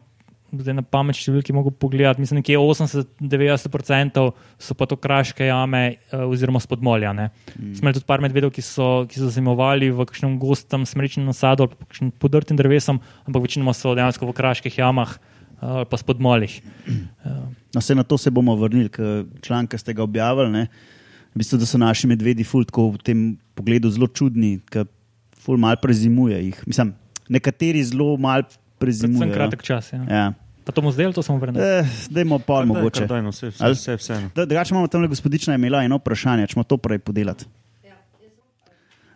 zdaj na pamet številki mogo pogledati, mislim, nekje 80-90% so pa to kraške jame uh, oziroma spodmolja. ne. Smo imeli tudi par medvedov, ki so, ki so zimovali v kakšnem gostem smrečnem nasadu ali pa kakšnim podrtim drevesom, ampak večinoma so dejansko v kraških jamah uh, ali pa spodmoljih.
No, se na to se bomo vrnili, ker članek, ste ga objavili. Ne, v bistvu, da so naši medvedi ful tako v tem pogledu zelo čudni, ker ful mal prezimuje jih. Mislim, nekateri zelo mal
Predvsem
prezimujejo.
kratek čas. Ja.
Ja.
Pa to mu zdaj to samo vrnemo?
Eh, Dajmo pa
Kar
mogoče.
daj, no, vse, vse,
Ali-
vse, vseeno.
Da- Drugače imamo tam le gospodična je imela eno vprašanje, če smo to prej podelati.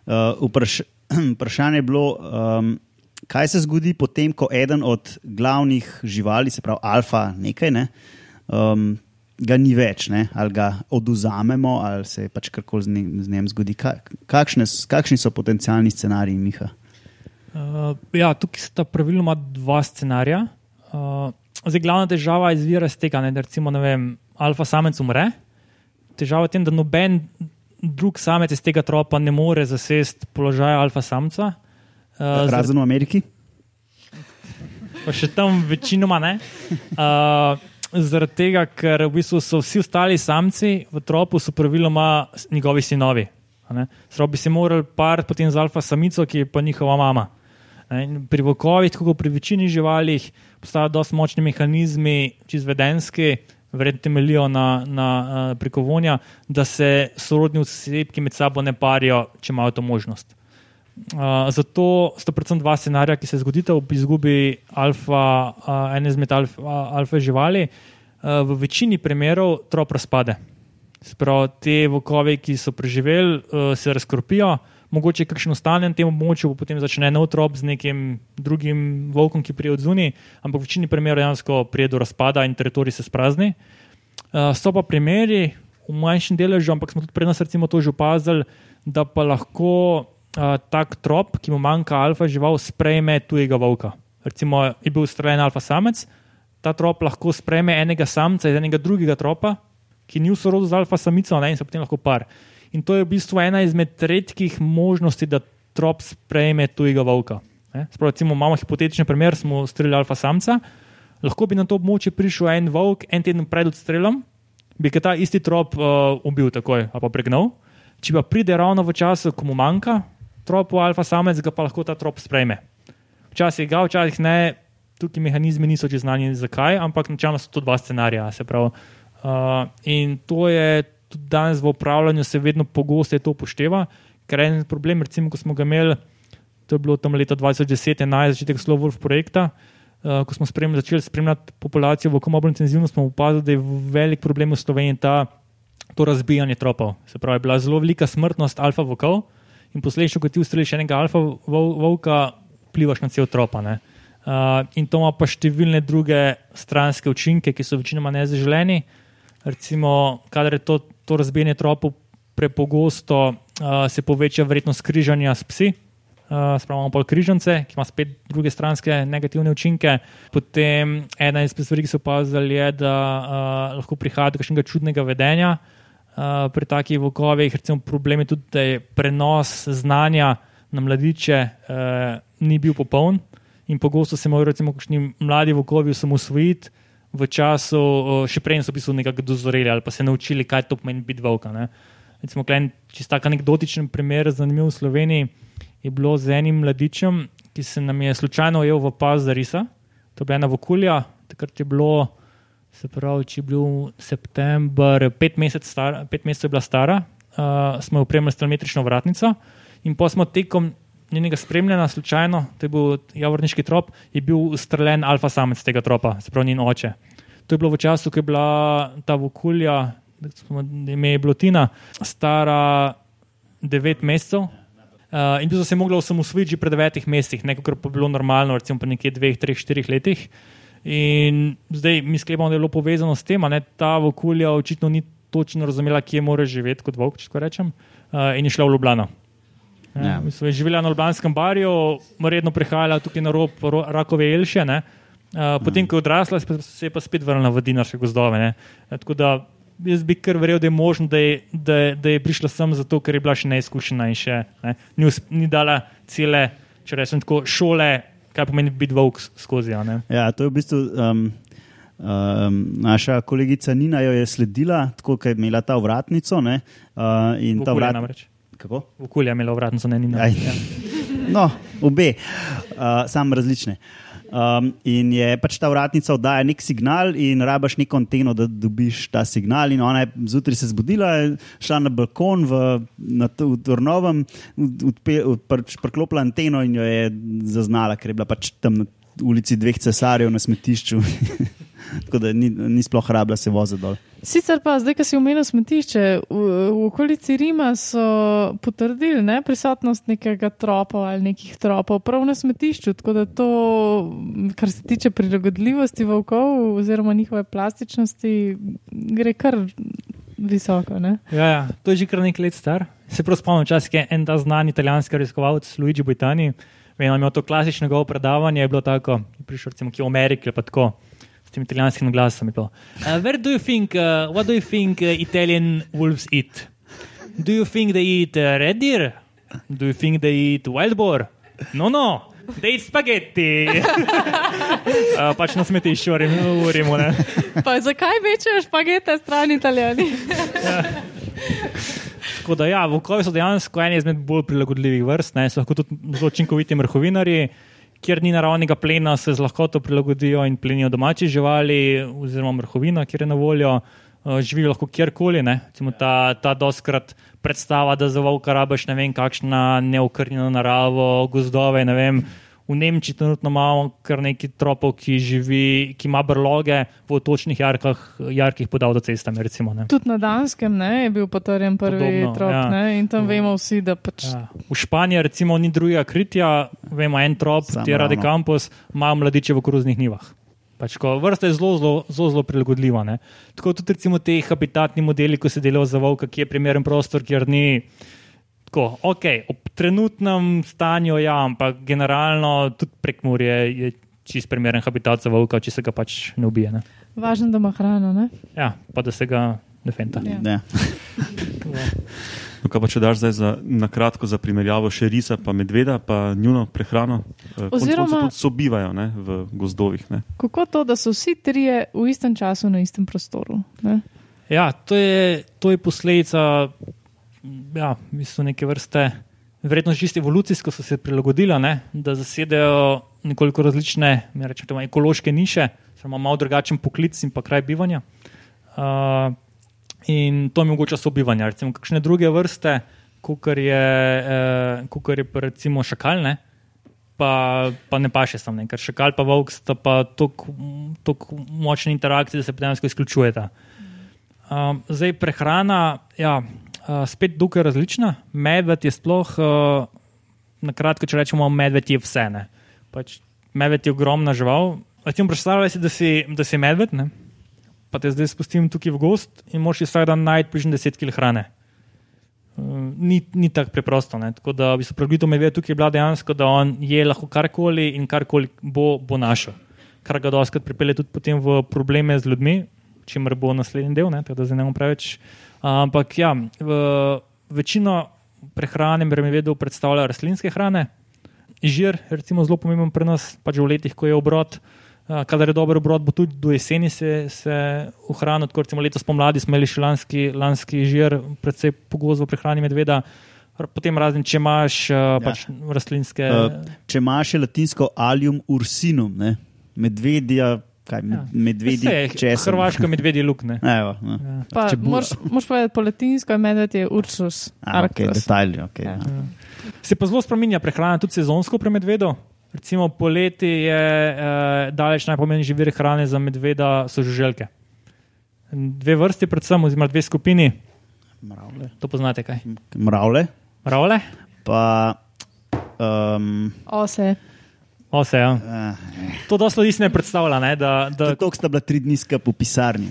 Uh, vpraš, [clears throat] vprašanje je bilo, um, kaj se zgodi potem, ko eden od glavnih živali, se pravi alfa, nekaj, ne, um, ga ni več, ne, ali ga oduzamemo, ali se pač karkoli z, njim- z njim zgodi. Ka, kakšne, kakšni so potencijalni scenariji, Miha?
Uh, ja, tukaj sta praviloma dva scenarija. Uh, zdaj, glavna težava izvira iz tega, ne, da recimo, ne vem, alfa samec umre. Težava je v tem, da noben drug samec iz tega tropa ne more zasesti položaja alfa samca. Uh,
Razen v Ameriki?
pa še tam večinoma ne. Uh, zaradi tega, ker v bistvu so vsi ostali samci v tropu, so praviloma njegovi sinovi. Sprav bi se morali par potem z alfa samico, ki je pa njihova mama. In Pri vokovih, tako kot pri večini živalih, postajajo dosti močni mehanizmi, čizvedenski, verjetno temeljijo na, na uh, prikovonja, da se sorodni osebki med sabo ne parijo, če imajo to možnost. Uh, zato sta predvsem dva scenarija, ki se zgodita ob izgubi alfa, uh, ene izmed alfa, alfa živali. Uh, v večini primerov trop razpade. Sprav, te vokovi, ki so preživeli, uh, se razkropijo, mogoče kakšen ostane na tem območju, potem začne nov trop z nekim drugim volkom, ki prije od zunaj, ampak v večini primerov dejansko pride do razpada in teritorij se sprazni. Uh, so pa primeri v manjšem deležu, ampak smo tudi pri nas recimo to že opazili, da pa lahko uh, tak trop, ki mu manjka alfa žival, sprejme tujega volka. Recimo je bil streljen alfa samec, ta trop lahko sprejme enega samca iz enega drugega tropa, ki ni v sorodu z alfa samico, ne, in se potem lahko par. In to je v bistvu ena izmed redkih možnosti, da trop sprejme tujega volka. ne. Sprav, recimo, imamo hipotetičen primer, smo streljali alfa samca, lahko bi na to območje prišel en volk, en teden pred odstrelom, bi ga ta isti trop uh, ubil takoj ali pa pregnal. Če pa pride ravno v času, ko mu manjka tropu alfa samec, ga pa lahko ta trop sprejme. Včasih ga, včasih ne, tukaj mehanizmi niso čisto znani, zakaj, ampak načelno so to dva scenarija. Uh, in to je tudi danes v upravljanju, se vedno pogosteje to upošteva, ker en problem, recimo, ko smo ga imeli, to je bilo tam leta 2010-2011, začetek Slovov projekta. Uh, ko smo spremljali, začeli spremljati populacijo v komobilno intenzivno, smo opazili, da je velik problem v Sloveniji ta, to razbijanje tropov. Se pravi, je bila zelo velika smrtnost alfa vokov in posledično, ko ti ustreliš enega alfa vol- volka, vplivaš na cel tropa. Uh, in to ima pa številne druge stranske učinke, ki so večinoma nezaželeni. Recimo, kadar je to, to razbijanje tropov prepogosto, uh, se poveča verjetnost križanja s psi. Uh, Spravimo pa križance, ki ima spet druge stranske negativne učinke. Potem ena izmed stvari, ki so opazili, je, da uh, lahko prihaja do kakšnega čudnega vedenja uh, pri takih vokovih. Recimo, problem je tudi, da je prenos znanja na mladiče uh, ni bil popoln in pogosto se morajo recimo kakšni mladi vokovi osamosvojiti v času, uh, še prej so bistvu nekako dozoreli ali pa se naučili, kaj to pomeni biti volka. Ne. Recimo, čisto tak anekdotičen primer, zanimiv v Sloveniji je bilo z enim mladičem, ki se nam je slučajno ujel v pas za risa. To je bila ena vokulja, takrat je bilo, se pravi, če je bil september, pet mesecev star, pet mesecev je bila stara, uh, smo jo opremili s telemetrično vratnico in pa smo tekom njenega spremljanja, slučajno, to je bil javorniški trop, je bil streljen alfa samec tega tropa, se pravi njen oče. To je bilo v času, ko je bila ta vokulja, ime je bilo Tina, stara devet mesecev. Uh, in bi se mogla osamosvojiti že pred devetih mesecih, nekaj, kar pa bilo normalno, recimo po nekje dveh, treh, štirih letih. In zdaj mi sklepamo, da je bilo povezano s tem, da ta vokulja očitno ni točno razumela, kje mora živeti kot volk, če rečem, uh, in je šla v Ljubljano. Ja, ja. Mislim, je živela na Ljubljanskem barju, redno prihajala tukaj na rob Rakove Elše. Uh, potem, ko je odrasla, se je pa spet vrnila v dinarske gozdove. Ne. Tako da jaz bi kar verjel, da je možno, da je, da, da je prišla sem zato, ker je bila še neizkušena in še ne, ni, ni dala cele, če rečem tako, šole, kaj pomeni biti volk skozi.
Ja, to je v bistvu. Um... Um, naša kolegica Nina jo je sledila, tako da je imela ta vratnico. Uh,
in ta vratnica. Kako? Okolje je imelo vratnico, ne Nina. Ja.
No, obe, uh, samo različne. Uh, Um, in je pač ta vratnica oddaja nek signal, in rabaš neko anteno, da dobiš ta signal. In ona je zjutraj se zbudila, šla na balkon v, na v Tornovem, priklopila anteno in jo je zaznala, ker je bila pač tam na ulici dveh cesarjev na smetišču. [laughs] [laughs] tako da ni, ni sploh rabila se voziti dol.
Sicer pa, zdaj, ko si omenil smetišče, v, v okolici Rima so potrdili ne, prisotnost nekega tropa ali nekih tropov prav na smetišču. Tako da to, kar se tiče prilagodljivosti volkov oziroma njihove plastičnosti, gre kar visoko.
Ja, ja, to je že kar nekaj let star. Se prav spomnim, včasih je en ta znan italijanski raziskovalec Luigi Bojtani. Vem, imel to klasično predavanje, je bilo tako, prišel recimo v Ameriki ali pa tako s tem italijanskim glasom. Uh, where do you think, uh, what do you think uh, Italian wolves eat? Do you think they eat uh, red deer? Do you think they eat wild boar? No, no. Dej spaghetti. [laughs] uh, pač na smetišču, urimo.
Zakaj večer špagete stran italijani?
ja. [laughs] Tako da, ja, vokovi so dejansko eni izmed bolj prilagodljivih vrst, ne, so lahko tudi zelo učinkoviti mrhovinari. Uh, kjer ni naravnega plena, se z lahkoto prilagodijo in plenijo domače živali, oziroma mrhovina, kjer je na voljo. Uh, živijo lahko kjerkoli. Ta, ta doskrat predstava, da za volka rabiš ne vem, kakšna neokrnjena narava, gozdove. Ne vem, v Nemčiji trenutno imamo kar nekaj tropov, ki, živi, ki ima brloge v točnih jarkah, jarkih pod avtocestami. Recimo,
Tudi na Danskem ne, je bil potrjen prvi Podobno, trop ja. ne, in tam vemo vsi, da pač. Ja.
V Španiji recimo ni drugega kritja, vemo en trop, Tierra de Campos, ima mladiče v kruznih nivah. Pač, vrsta je zelo, zelo, zelo, zelo prilagodljiva. Ne. Tako tudi ti habitatni modeli, ko se delajo za volka, ki je primeren prostor, kjer ni. Tako, okay, ob trenutnem stanju, ja, ampak generalno tudi prek Murje je čist primeren habitat za volka, če se ga pač ne ubije. Ne.
Važno, da ima hrano. Ne?
Ja, pa da se ga ne fenta.
Ja. Ne. [laughs]
No, kaj pa če daš zdaj za, na kratko za primerjavo še risa, pa medveda, pa njuno prehrano? Eh, Oziroma, tudi sobivajo ne, v gozdovih. Ne.
Kako to, da so vsi trije v istem času na istem prostoru? Ne?
Ja, to je, to je posledica ja, neke vrste, verjetno že evolucijsko so se prilagodili, ne, da zasedajo nekoliko različne, rečemo, ekološke niše, samo malo drugačen poklic in pa kraj bivanja. Uh, in to mi omogoča sobivanje. Recimo, kakšne druge vrste, kot je, eh, je pa recimo šakalne. Pa, pa ne paše sam, ne? ker šakal pa volk sta pa tako močne interakcije, da se potem izključujeta. Um, zdaj prehrana, ja, uh, spet dokaj različna. Medved je sploh, uh, na kratko, če rečemo, medved je vse. Pač, medved je ogromna žival. Predstavljaj si, da si, da si medved, ne? pa te zdaj spustim tukaj v gost in moš vsak dan najti približno 10 kg hrane. Uh, ni ni tako preprosto. Ne? Tako da bi se pregledal medved tukaj, je bila dejansko, da on je lahko karkoli in karkoli bo, bo našel. Kar ga doskrat pripelje tudi v probleme z ljudmi, čimer bo naslednji del, ne? tako da zdaj ne bom preveč. Ampak ja, v, večino prehrane, vedel, predstavlja rastlinske hrane. Žir, recimo, zelo pomemben pri nas, pač v letih, ko je obrod. Kadar je dober obrod, bo tudi do jeseni se, se ohranil. Tako recimo letos pomladi smo imeli še lanski, lanski žir, predvsej pogosto v prehrani medveda. potem razen, če imaš uh, pač rastlinske.
Če imaš latinsko alium ursinum, ne? medvedja, kaj med,
Ja.
medvedji,
Vse,
česen.
Hrvaško medvedje lukne. [laughs]
Evo, no.
Ja.
Pa,
Če
moraš, moraš povedati po latinsko, je medved je Ursus.
A, okay, detajli, okay,
Ja.
ja.
Se pa zelo spremenja prehrana, tudi sezonsko pri medvedu. Recimo poleti je eh, daleč najpomembnejši vir hrane za medveda, so žuželke. Dve vrsti, predvsem, oziroma dve skupini,
Mravlje.
to poznate kaj.
Mravlje,
Mravlje?
pa um,
Ose.
Ose, ja.
uh,
To dosti ljudi ne predstavlja. Ne, da, da,
to sta bila tri dni skupaj v pisarni.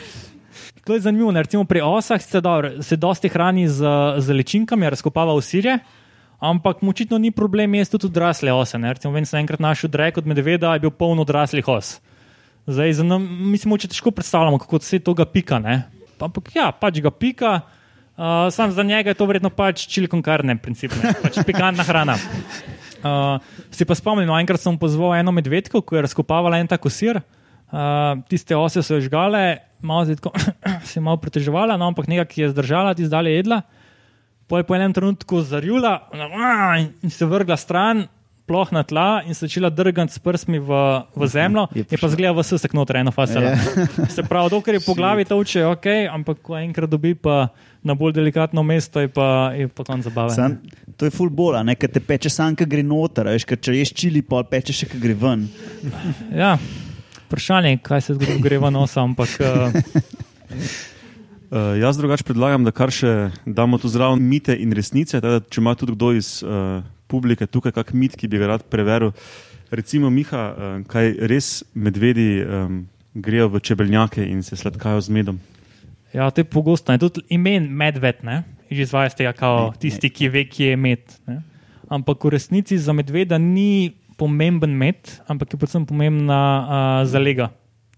[laughs]
to je zanimivo. Ne, recimo pri osah se, dobro, se dosti hrani z, z ličinkami, razkopava v sirje. Ampak mu očitno ni problem jesti tudi odrasle ose. Ne? Recimo, vem, sem enkrat našel drek od medveda, je bil poln odraslih os. Zdaj, za nam, mislim, če težko predstavljamo, kako se to ga pika. Ne? Ampak ja, pač ga pika. Uh, sam za njega je to verjetno pač čilikon karne, pač pikantna hrana. Uh, si pa spomnim, no, enkrat sem pozval eno medvedko, ko je razkopavala en tak sir. Uh, tiste ose so jo žgale, malo tako, [coughs] se je malo preteževala, no, ampak nekaj, ki je zdržala, ti zdaj jedla. Je po enem trenutku zarjula in se vrgla stran, ploh na tla in se začela drgati s prstmi v, v zemljo,
je
je pa zgleda v sesek noter, eno fasalo.
Ja. [laughs]
Se pravi, dokler je po glavi toče, ok, ampak ko enkrat dobi pa na bolj delikatno mesto, je pa, je pa konc zabave.
Sam, to je full bola, ne, ker te peče sam, ki gre noter, a veš, ker če ješ čili, pol peče še, ki gre ven.
Ja, vprašanje, kaj se zgodi, gre v nos, ampak uh,
Uh, jaz drugače predlagam, da kar še damo tu zraven mite in resnice. Teda, če ima tudi kdo iz uh, publike tukaj kak mit, ki bi ga rad preveril. Recimo, Miha, uh, kaj res medvedi um, grejo v čebeljake in se sladkajo z medom.
ja, to je pogosto. ne. Tudi imen medved, ne, že izvaja z tega, kao, tisti, ki ve, kje je med. Ne. Ampak v resnici za medveda ni pomemben med, ampak je predvsem pomembna uh, zalega.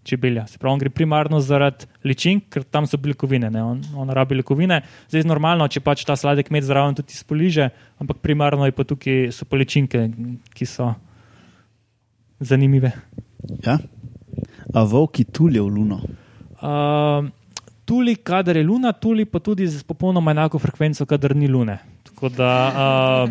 Čebelja. Se pravi, on gre primarno zaradi ličink, ker tam so beljakovine, ne? on, on rabi beljakovine. Zdaj je normalno, če pač ta sladek med zraven tudi spoliže, ampak primarno je pa tukaj so pa ličinke, ki so zanimive.
Ja? A volki tulijo v luno.
Uh, tuli, kadar je luna, tuli pa tudi z popolnoma enako frekvenco, kadar ni lune. Tako da, uh,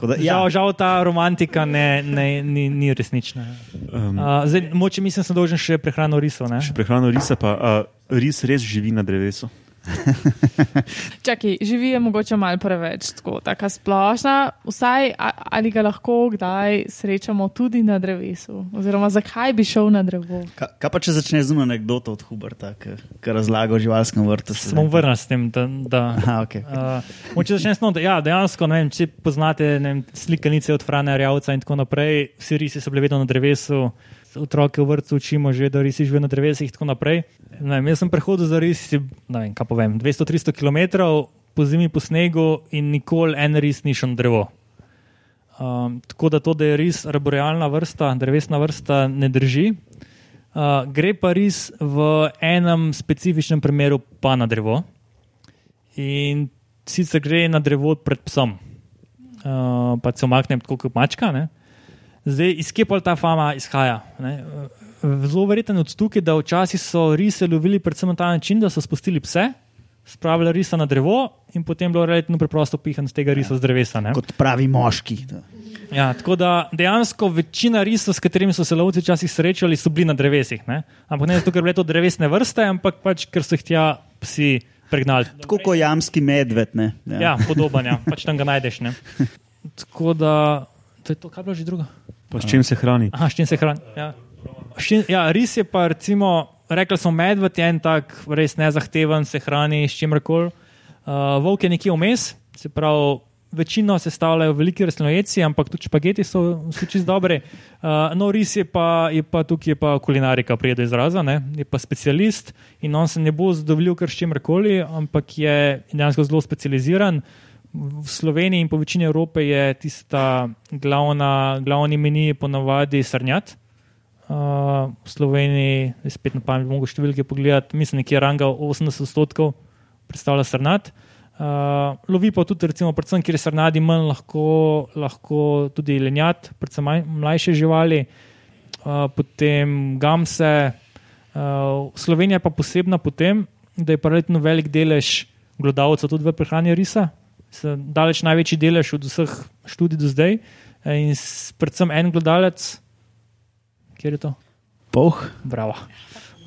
Da,
ja. žal, žal ta romantika ne, ne, ni, ni resnična.
Um,
Uh, zdaj, moče mislim, da sem dolžen še prehrano risov. ne?
še prehrano risa, pa uh, ris res živi na drevesu. [laughs]
Čakaj, živi je mogoče malo preveč, tako taka splošna. Vsaj ali ga lahko kdaj srečamo tudi na drevesu, oziroma zakaj bi šel na drevo.
Ka, kaj pa če začne z eno anekdoto od Huberta, ki razlaga o živalskem vrtu?
Se bom vrnil s tem. Da, da,
Aha, okay.
uh, moče začnem s tem, da ja, dejansko, ne vem, če poznate ne vem, slikanice od Frana Rjavca in tako naprej, vsi risi so bili vedno na drevesu. Otroke v vrtu učimo že, da risi živijo na drevesih in tako naprej. Vem, jaz sem prehodil za risi, ne vem, kaj povem, 200-300 km po zimi po snegu in nikoli en ris ni šel na drevo. Um, tako da to, da je ris arborealna vrsta, drevesna vrsta, ne drži. Uh, gre pa ris v enem specifičnem primeru pa na drevo. In sicer gre na drevo pred psom, uh, pa se omakne tako kot mačka. Zdaj, iz kje pa ta fama izhaja? Ne? Zelo verjeten odstuk je, da včasih so rise lovili predvsem na ta način, da so spustili pse, spravili risa na drevo in potem bilo relativno preprosto pihan z tega risa z drevesa. Ne?
Kot pravi moški.
Ja, tako da dejansko večina risov, s katerimi so se lovci včasih srečali, so bili na drevesih. Ne? Ampak ne zato, ker bile to drevesne vrste, ampak pač, ker so jih tja psi pregnali.
Tako kot jamski medved. Ne?
Ja, podoben, ja. pač tam ga najdeš. Ne? Tako da, to je to, kar je bilo že drugo.
Pa s čim se hrani?
Aha, s čim se hrani? Ja. Čim- ja, ris je pa, recimo, rekli smo, medved je en tak res nezahteven, se hrani s čimrkoli. Uh, volk je nekje vmes, se pravi, večino sestavljajo veliki rastlinojeci, ampak tudi špageti so, so čist dobri. Uh, no, ris je pa, je pa tukaj je pa kulinarika, pride do izraza, ne? je pa specialist in on se ne bo zadovoljil kar s čimrkoli, ampak je dejansko zelo specializiran. V Sloveniji in po večini Evrope je tista glavna, glavni meni ponavadi srnjat. Uh, v Sloveniji, spet na pamet, mogo številke pogledati, mislim, nekje ranga 80 odstotkov predstavlja srnat. Uh, lovi pa tudi, recimo, predvsem, kjer je srnadi manj, lahko, lahko tudi lenjat, predvsem mlajše živali, uh, potem gamse. Uh, Slovenija je pa posebna po tem, da je pa relativno velik delež glodavcev tudi v prehrani risa. Daleč največji delež od vseh študij do zdaj. In s, predvsem en gledalec, kjer je to?
Poh.
Bravo.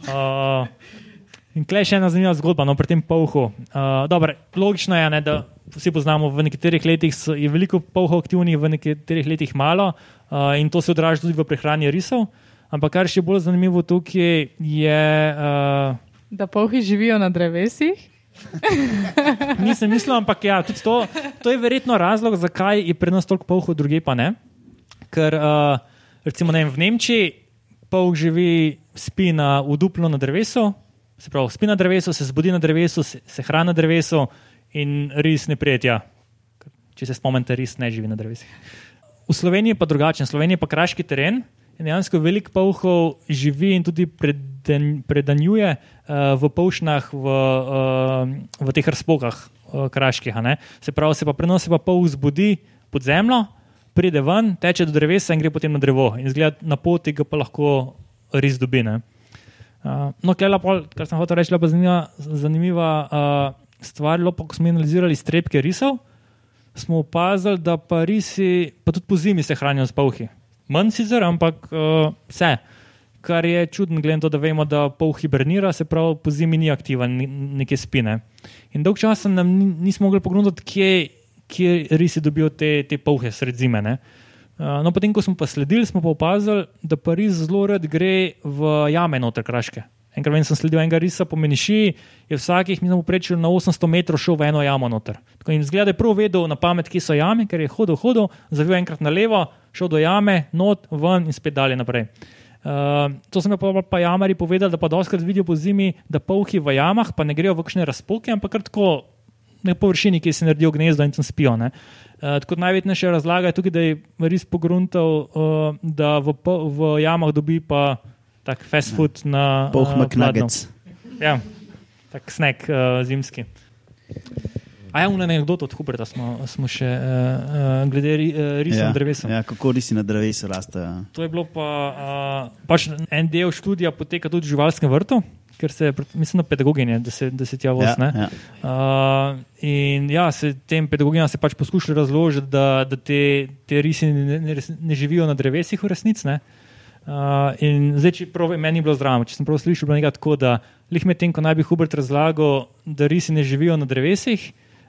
Uh, in klej še ena zanimiva zgodba no, pri tem polhu. Uh, dober, logično je, ne, da vsi poznamo, v nekaterih letih je veliko polhov aktivnih, v nekaterih letih malo uh, in to se odraža tudi v prehrani risov. Ampak kar še bolj zanimivo tukaj je. Uh,
da polhi živijo na drevesih. [laughs]
Nisem mislil, ampak ja, to, to je verjetno razlog, zakaj je pri nas toliko polhov, druge pa ne. Ker uh, recimo ne vem, v Nemčiji polh živi, spi na uduplu na drevesu, se pravi, spi na drevesu, se zbudi na drevesu, se, se hrani na drevesu in ris ne prijetja. Če se spomnite, ris ne živi na drevesih. V Sloveniji je pa drugačen, Slovenija je pa kraški teren. In dejansko veliko polhov živi in tudi preden, predanjuje uh, v polšnah, v, uh, v teh razpokah uh, kraških. Se pravi, se pa prenosi pa pol zbudi pod zemljo, pride ven, teče do drevesa in gre potem na drevo. In zgleda na poti, ga pa lahko res dobi. Uh, no, klela, pol, kar sem hotel reči, pa zanimiva, zanimiva uh, stvar. Lopo, ko smo analizirali strepke risov, smo opazili, da pa risi, pa tudi po zimi se hranijo z polhi manj sicer, ampak uh, vse. Kar je čudno, glede na to, da vemo, da pol hibernira, se pravi, po zimi ni aktiven, neke spine. In dolg čas nam nismo mogli pogledati, kje, kje risi dobijo te, te polhe sred zime. Uh, no, potem, ko smo pa sledili, smo pa opazili, da pa ris zelo rad gre v jame noter kraške. Enkrat vem, sem sledil enega risa po Meniši, je vsakih, mi smo prečili na 800 metrov šel v eno jamo noter. Tako jim zgleda, da je prav vedel na pamet, kje so jame, ker je hodil, hodil, zavil enkrat na levo, šel do jame, not, ven in spet dalje naprej. Uh, to so mi pa, pa jamari povedali, da pa doskrat vidijo po zimi, da polhi v jamah, pa ne grejo v kakšne razpoke, ampak kar tako na površini, ki se naredijo gnezdo in tam spijo. Uh, tako najverjetnejša razlaga je tukaj, da je res pogruntal, uh, da v, v jamah dobi pa tak fast food ja. na
Poh uh, McNuggets.
Ja, tak snack uh, zimski. A ja, unaj anekdoto od Huberta smo, smo še uh, uh, glede ri, uh, risa
ja,
na drevesu.
Ja, kako risi na drevesu raste. Ja.
To je bilo pa, uh, pač en del študija poteka tudi v živalskem vrtu. Ker se, mislim, na pedagoginje, da se, da se tja vozi. Ja, ja. uh, in ja, se tem pedagoginjam se pač poskušajo razložiti, da, da te, te risi ne, ne, ne živijo na drevesih v resnici. Uh, in zdaj, če prav, meni je bilo zdravo, če sem prav slišal, nekaj tako, da lih med tem, ko naj bi Hubert razlagal, da risi ne živijo na drevesih.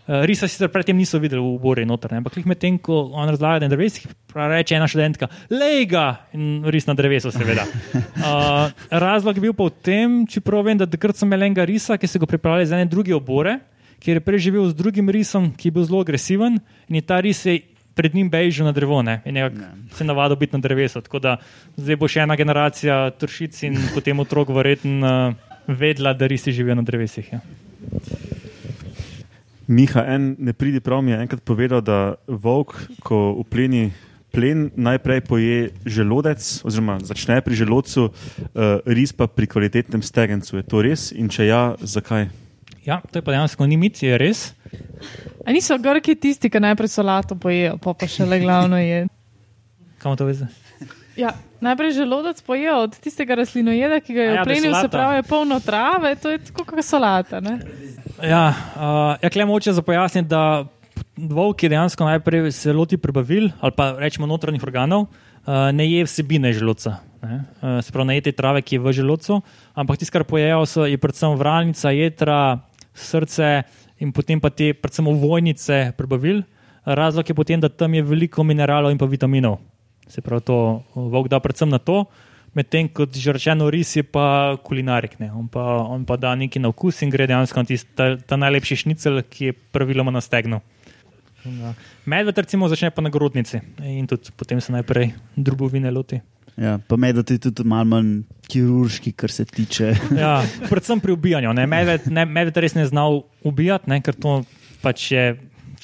Uh, risa sicer predtem niso videli v Bori noter, ampak lih med tem, ko on razlaga, da je na drevesih, reče ena študentka, lega in ris na drevesu, seveda. [laughs] Uh, razlog je bil pa v tem, če prav vem, da takrat sem imel enega risa, ki so ga pripravljali za ene druge obore, kjer je preživel z drugim risom, ki je bil zelo agresiven in je ta ris je pred njim bežijo na drevo, ne? in ne. se navado biti na drevesu. Tako da zdaj bo še ena generacija tršic in potem otrok verjetno uh, vedla, da risi živijo na drevesih. Ja.
Miha, en ne pridi prav mi je enkrat povedal, da volk, ko upleni plen, najprej poje želodec, oziroma začne pri želodcu, uh, ris pa pri kvalitetnem stegencu. Je to res in če ja, zakaj?
Ja, to je pa dejansko ni mit, je res.
A niso grki tisti, ki najprej solato pojejo, pa pa še le glavno je.
Kam to veze?
Ja, najprej želodec pojejo od tistega rastlinojeda, ki ga je oplenil, ja, se pravi, je polno trave, to je tako kot solata. Ne?
Ja, uh, ja klem oče za pojasniti, da volk je dejansko najprej se loti prebavil ali pa rečemo notranjih organov, uh, ne je vsebine želodca. Uh, se pravi, ne je te trave, ki je v želodcu, ampak tisto, kar pojejo, so, je predvsem vralnica, jedra, srce in potem pa te, predvsem, vojnice prebavil. Razlog je potem, da tam je veliko mineralov in pa vitaminov. Se pravi, to vok da predvsem na to, medtem ko že rečeno, ris je pa kulinarik. On pa, on pa da neki na okus in gre dejansko na tist, ta, ta najlepši šnicel, ki je praviloma na stegnu. Medved recimo začne pa na grudnici in tudi potem se najprej drobovine loti.
Ja, pa medved je tudi malo manj kirurški, kar se tiče. [laughs]
ja, predvsem pri ubijanju. Medved, ne, medved res ne znal ubijati, ne, ker to pač je.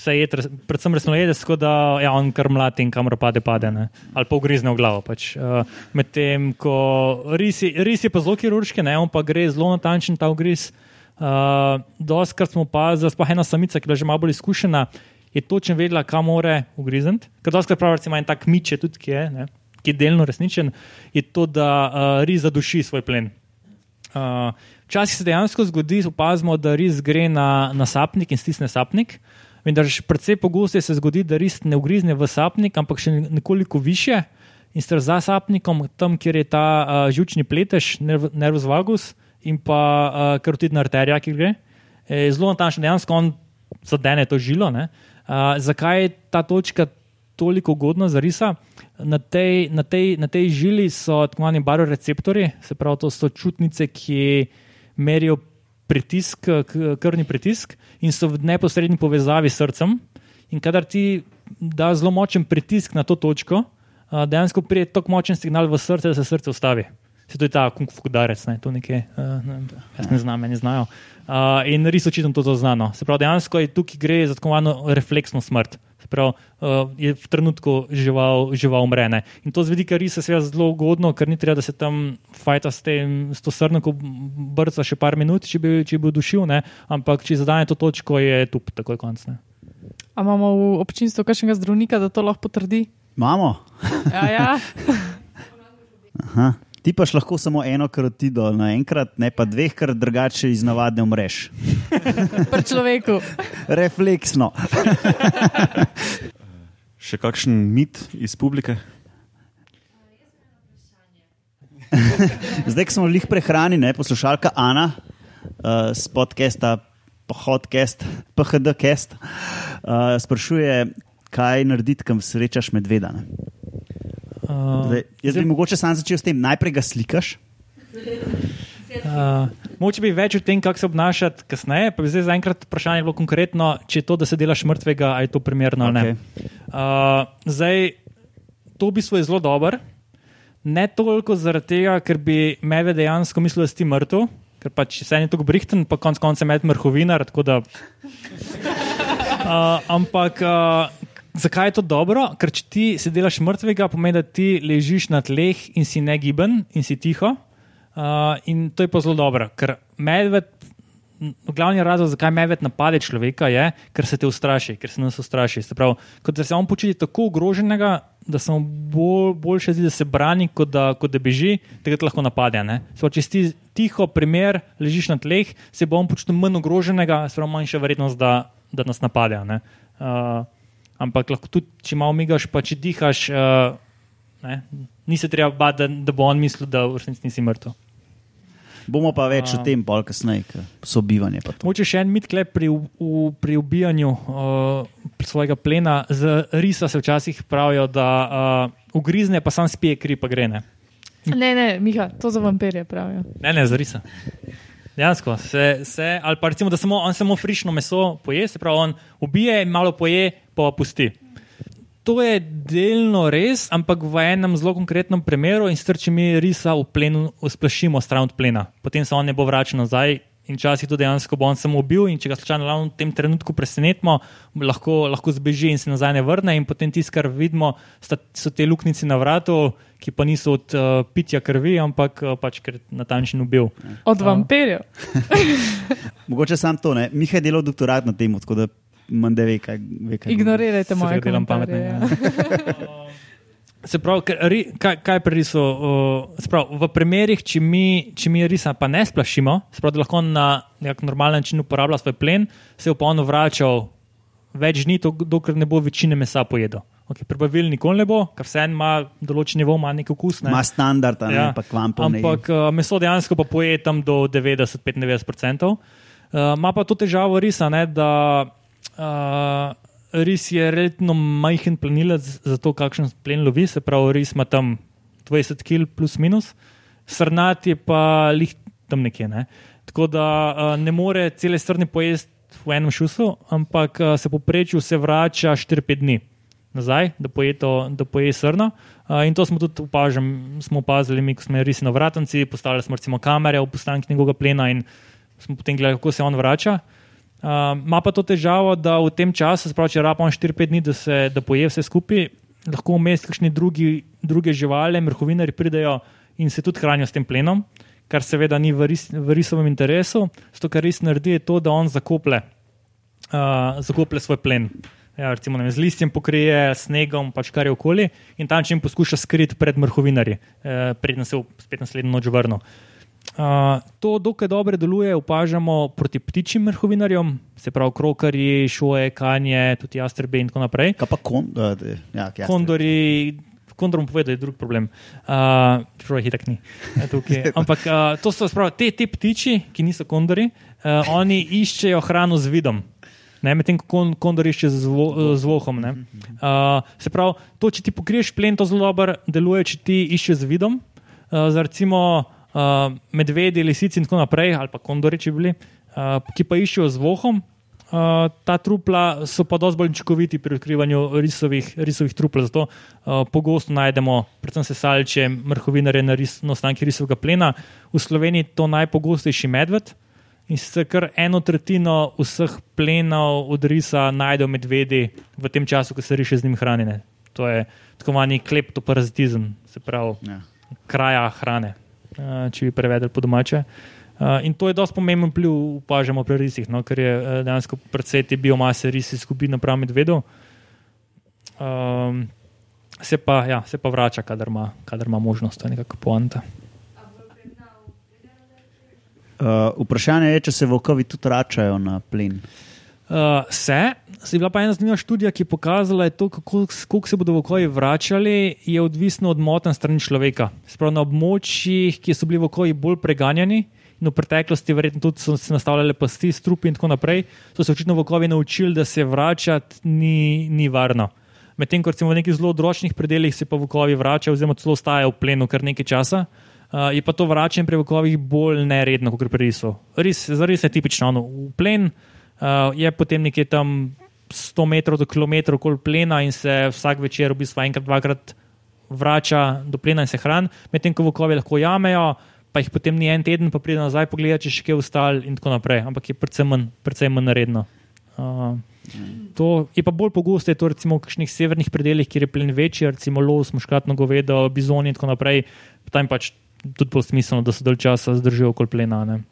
Je, predvsem resno jedeš, tako da ja, on kar mladi in kamor pade, pade ne? ali pa ugrizne v glavo. Pač. Uh, Medtem ko risi, risi pa zelo kirurški, ne? on pa gre zelo natančen ta ugriz. Uh, Doskrat smo pa, sploh ena samica, ki je že malo bolj izkušena, je točno vedela, kam more ugrizniti. Ker doskrat pravi, da ima en tak miče tudi, ki je. Ne? Ki je delno resničen, je to, da uh, ris zaduši svoj plen. Uh, včasih se dejansko zgodi, opazimo, da ris gre na, na sapnik in stisne sapnik. vendar precej pogosto se zgodi, da res ne ugrizne v sapnik, ampak še nekoliko više in star za sapnikom, tam, kjer je ta uh, žučni pletež, nerv, nervus vagus in pa uh, karotidna arterija, ki gre. Je zelo natančno, dejansko on zadene to žilo. Uh, zakaj je ta točka toliko ugodna za risa? Na tej, na, tej, na tej žili so tako imenovani baroreceptori, se pravi, to so čutnice, ki merijo pritisk, krvni pritisk in so v neposrednji povezavi s srcem. In kadar ti da zelo močen pritisk na to točko, dejansko pride tako močen signal v srce, da se srce ustavi. Se to je ta kung fu udarec, ne, to nekaj, uh, ne, jaz ne znam, ne znajo. Uh, in res očitno to, to znano. Se pravi, dejansko je tukaj gre za tako imenovano refleksno smrt. Pravi, uh, je v trenutku žival, žival umrene. In to z vidika risa je zelo ugodno, ker ni treba, da se tam fajta s, tem, s to srnko brca še par minut, če bi, če bi dušil, ne? ampak če zadane to točko, je tu takoj konc. Ne?
A imamo v občinstvu kakšnega zdravnika, da to lahko potrdi?
Imamo.
Ja, ja.
Aha. Ti paš lahko samo eno karotido naenkrat, ne pa dveh, kar drugače iz navadne umreš. [laughs]
Pri človeku.
Refleksno. [laughs]
Še kakšen mit iz publike? [laughs]
Zdaj, ko smo jih prehranili, poslušalka Ana uh, z podcasta Podcast, PHD Cast, uh, sprašuje, kaj narediti, kam srečaš medveda. Ne?
Uh,
Zdaj, jaz bi mogoče sam začel s tem, najprej ga slikaš.
Uh, moče bi več o tem, kako se obnašati kasneje. Pa bi zdaj zaenkrat vprašanje bilo konkretno, če je to, da se delaš mrtvega, ali je to primerno ali
Okay.
ne. Uh, zdaj, to v bistvu je zelo dobro. Ne toliko zaradi tega, ker bi meve dejansko mislil, da si mrtev, ker pač se je tako brihten, pa konec konca med mrhovinar. Da, [laughs] uh, ampak uh, zakaj je to dobro? Ker če ti se delaš mrtvega, pomeni, da ti ležiš na tleh in si negiben in si tiho. Uh, in to je pa zelo dobro, ker medved, glavni razlog, zakaj medved napade človeka, je, ker se te ustraši, ker se nas ustraši. Se pravi, kot da se on počuti tako ogroženega, da se mu bolj, boljše zdi, da se brani, kot da, kot da beži, tega te lahko napade. pravi, če si ti tiho, primer, ležiš na tleh, se bo on počutil manj ogroženega, se pravi, manjša verjetnost, da, da nas napade. Uh, ampak lahko tudi, če malo migaš, pa če dihaš. Uh, Ne? Ni se treba bati, da, da bo on mislil, da v resnici nisi mrtev.
Bomo pa več
A.
o tem, pol kasneje, sobivanje. pa to.
Moče še en mit klep pri, u- u, pri ubijanju uh, svojega plena. Z risa se včasih pravijo, da uh, ugrizne, pa sam spije kri, pa gre ne.
Ne, ne, Miha, to za vampirje pravijo.
Ne, ne, za risa. Dejansko se, se ali pa recimo, da samo, on samo frišno meso poje, se pravi, on ubije, malo poje, pa pusti. To je delno res, ampak v enem zelo konkretnem primeru in če mi risa v plenu usplašimo stran od plena, potem se on ne bo vračal nazaj. In včasih to dejansko bo on samo ubil, in če ga slučajno ravno v tem trenutku presenetimo, lahko, lahko zbeži in se nazaj ne vrne. In potem tisto, kar vidimo, sta, so te luknjice na vratu, ki pa niso od uh, pitja krvi, ampak uh, pač ker je natančen ubil.
Od
A.
vampirjev. [laughs]
Mogoče sam to, ne. Miha je delal doktorat na tem, tako da manj da ve, kaj, ve, kaj
Ignorirajte moje
ga delam
komentarje.
pametnega.
Ja. [laughs] [laughs]
Se pravi, kaj, kaj pri risu? Uh, pravi, v primerih, če mi, če mi risa pa ne splašimo, se pravi, da lahko na nek normalen način uporablja svoj plen, se bo pa on vračal več dni, dok- dokler ne bo večine mesa pojedel. Okay, Prebavil nikoli ne bo, ker vse en ima določen nivo, ima nek okus. Ne?
Ima standard, a ne
Ja,
pa kvampov.
Ampak uh, meso dejansko pa poje tam do 90-95%. Uh, Ma pa to težavo risa, ne, da uh, ris je relativno majhen plenilec za to, kakšen plen lovi. Se pravi, ris ima tam 20 kg plus minus, srnat je pa lih tam nekje. Ne. Tako da uh, ne more cele srne pojesti v enem šusu, ampak uh, se poprečju se vrača 4-5 dni nazaj, da poje, to, da poje srno. Uh, in to smo tudi opažali, smo opazili, mi, smo res na vratnici, postavili smo recimo kamere v postanki njegovega plena in smo potem gledali, kako se on vrača. Uh, Ma pa to težavo, da v tem času, sprav, če on 4-5 dni, da, se, da poje vse skupaj, lahko vmes kakšni drugi, druge živali, mrhovinari pridejo in se tudi hranijo s tem plenom, kar seveda ni v, ris, v risovem interesu. Zato, kar res naredi, je to, da on zakople, uh, zakople svoj plen. Ja, recimo, vem, z listjem pokrije, snegom, pač kar je okoli, in tam čim poskuša skriti pred mrhovinarji, eh, predtem se bo spet naslednjo noč vrnil. Uh, to dokaj dobro deluje, opažamo proti ptičjim mrhovinarjem, se pravi krokarji, šoje, kanje, tudi jastrebe in tako naprej.
Kaj pa kon, uh, ja, jastre.
Kondori, kondor bom povedal, je drug problem. Uh, Čeprav je hitak ni. eh, tukaj. [laughs] Ampak uh, to so sprav, te, te ptiči, ki niso kondori, uh, oni iščejo hrano z vidom. Medtem ko kon, kondor išče z, vo, z vohom. ne. Uh, se pravi, to, če ti pokriješ plen, to zelo dobro deluje, če ti iščeš z vidom. Uh, za recimo uh, medvedi, lisici in tako naprej, ali pa kondori, če bi bili, uh, ki pa iščejo z vohom. Uh, ta trupla so pa dosti bolj učinkoviti pri odkrivanju risovih, risovih trupel. Zato uh, pogosto najdemo, predvsem sesalče, mrhovinare na, ris, na ostanki risovega plena. V Sloveniji je to najpogostejši medved. In sicer kar eno tretjino vseh plenov od risa najdejo medvedi v tem času, ko se riše z njim hranjenje. To je tako imenovani kleptoparazitizem, se pravi
Ja.
kraja hrane, če bi prevedel po domače. Eh, In to je dosti pomemben vpliv, opažamo pri risih, no, ker je eh, dejansko precej te biomase risi izgubi napram medvedov. Um, se, pa, ja, se pa vrača, kadar ima, kadar ima možnost, to je nekako poanta.
Uh, vprašanje je, če se volkovi tudi vračajo na plen.
Uh, se, se je bila pa ena zanimiva študija, ki je pokazala, je to, kako, kako se bodo vokoji vračali, je odvisno od motenj strani človeka. Sprav na območjih, ki so bili vokoji bolj preganjani. In v preteklosti, verjetno tudi so se nastavljale pasti, strupi in tako naprej, so se očitno vokovi naučili, da se vračati ni, ni varno. Medtem ko recimo v nekih zelo odročnih predeljih se pa vokovi vračajo, oziroma celo ostajajo v plenu kar nekaj časa. Uh, je pa to vračanje pri vokovih bolj neredno kot pri risu. Ris, za ris je tipično ono, v plen, uh, je potem nekje tam 100 metrov do kilometrov okoli plena in se vsak večer, v bistvu enkrat, dvakrat vrača do plena in se hrani, medtem ko vokovi lahko jamejo, pa jih potem ni en teden, pa pride nazaj pogledati, če še kje ustal in tako naprej. Ampak je predvsem manj, predvsem manj neredno. Uh, to je pa bolj pogosto, je to recimo v kakšnih severnih predeljih, kjer je plen večji, recimo los, muškatno govedo, bizoni in tako naprej. Tam je pač tudi bolj smiselno, da se dalj časa zdržijo okoli plena. ne.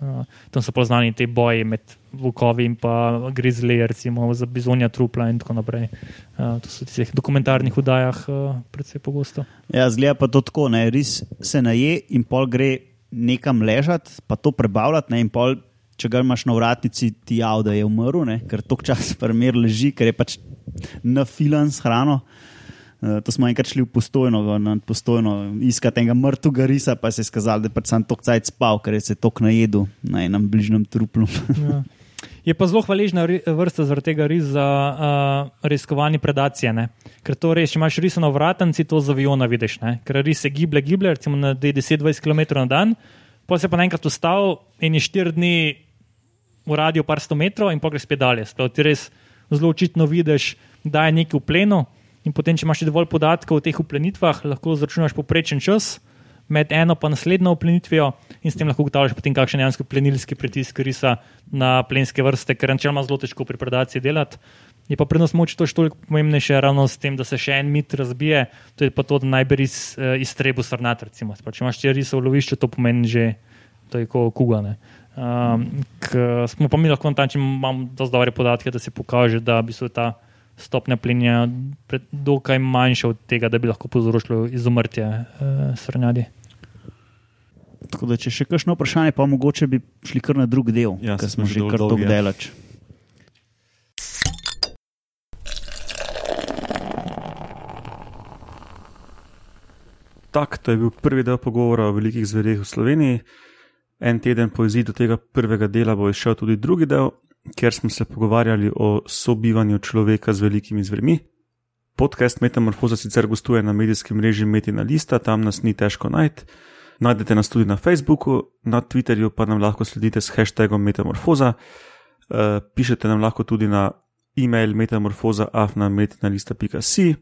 Uh, tam so poznani ti boji med vukovi in pa grizli, recimo za bizonja trupla in tako naprej. Uh, to so v teh dokumentarnih vdajah uh, predvsej pogosto.
Ja, zgleda pa to tako, ne, res se naje in pol gre nekam ležati, pa to prebavljati, ne, in pol, če ga imaš na vratnici, ti jav, da je umrl, ne, ker tok čas primer leži, ker je pač nafilan s hrano. Uh, to smo enkrat šli v postojno, na postojno iskati enega mrtvega risa, pa se je skazalo, da je pač sam tok cajt spal, ker je se tok najedel na enem bližnjem truplu.
Ja. Je pa zelo hvaležna vrsta zaradi tega ris za uh, raziskovanje predacije. Ne? Ker to res, če imaš ris na vratnici, to z aviona vidiš. Ne? Ker ris se giblje, giblje, recimo na 10-20 km na dan, pa se pa naenkrat ustal in je 4 dni v radiju par sto metrov in pa greš spet dalje. Sprav, ti res zelo očitno vidiš, da je nekaj v plenu in potem, če imaš dovolj podatkov o teh uplenitvah, lahko zračunaš poprečen čas med eno pa naslednjo uplenitvijo in s tem lahko ugotavljaš potem, kakšen je dejansko plenilski pritisk risa na plenske vrste, ker načeloma zelo težko pri predaciji delati. Je pa prednost moči to še toliko pomembnejše, ravno s tem, da se še en mit razbije, to je pa to, da najbolj iz, eh, iztrebu srnat. Recimo. Se pravi, Če imaš ti risa v lovišču, to pomeni že, to je kot kugane. Um, k, smo pa mi lahko na ta način, imamo dosti dobre podatke, da se pokaže, da bi se ta stopnja plenja pred- dokaj manjša od tega, da bi lahko povzročilo izumrtje uh, srnjadi.
Tako da, če še kakšno vprašanje, pa mogoče bi šli kar na drug del,
Ja,
ker
smo že
kar
dolgi,
tako
ja.
delač.
Tak, to je bil prvi del pogovora o velikih zverih v Sloveniji. En teden po izidu tega prvega dela bo izšel tudi drugi del, kjer smo se pogovarjali o sobivanju človeka z velikimi zvermi. Podcast Metamorfoza sicer gostuje na medijskem mreži Metina Lista, tam nas ni težko najti. Najdete nas tudi na Facebooku, na Twitterju pa nam lahko sledite s hashtagom Metamorfoza. Uh, pišete nam lahko tudi na e-mail metamorfoza.afnametinalista.si.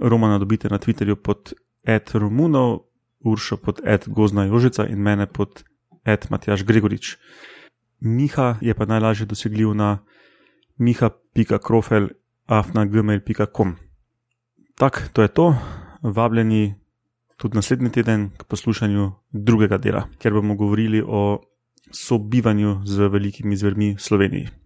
Romana dobite na Twitterju pod Ed Romunov, Uršo pod Ed Gozna Jožica in mene pod Ed Matjaš Gregorič. Miha je pa najlažje dosegljiv na miha.krofel.afnagmail.com. Tako, to je to. Vabljeni tudi naslednji teden k poslušanju drugega dela, kjer bomo govorili o sobivanju z velikimi zvermi v Sloveniji.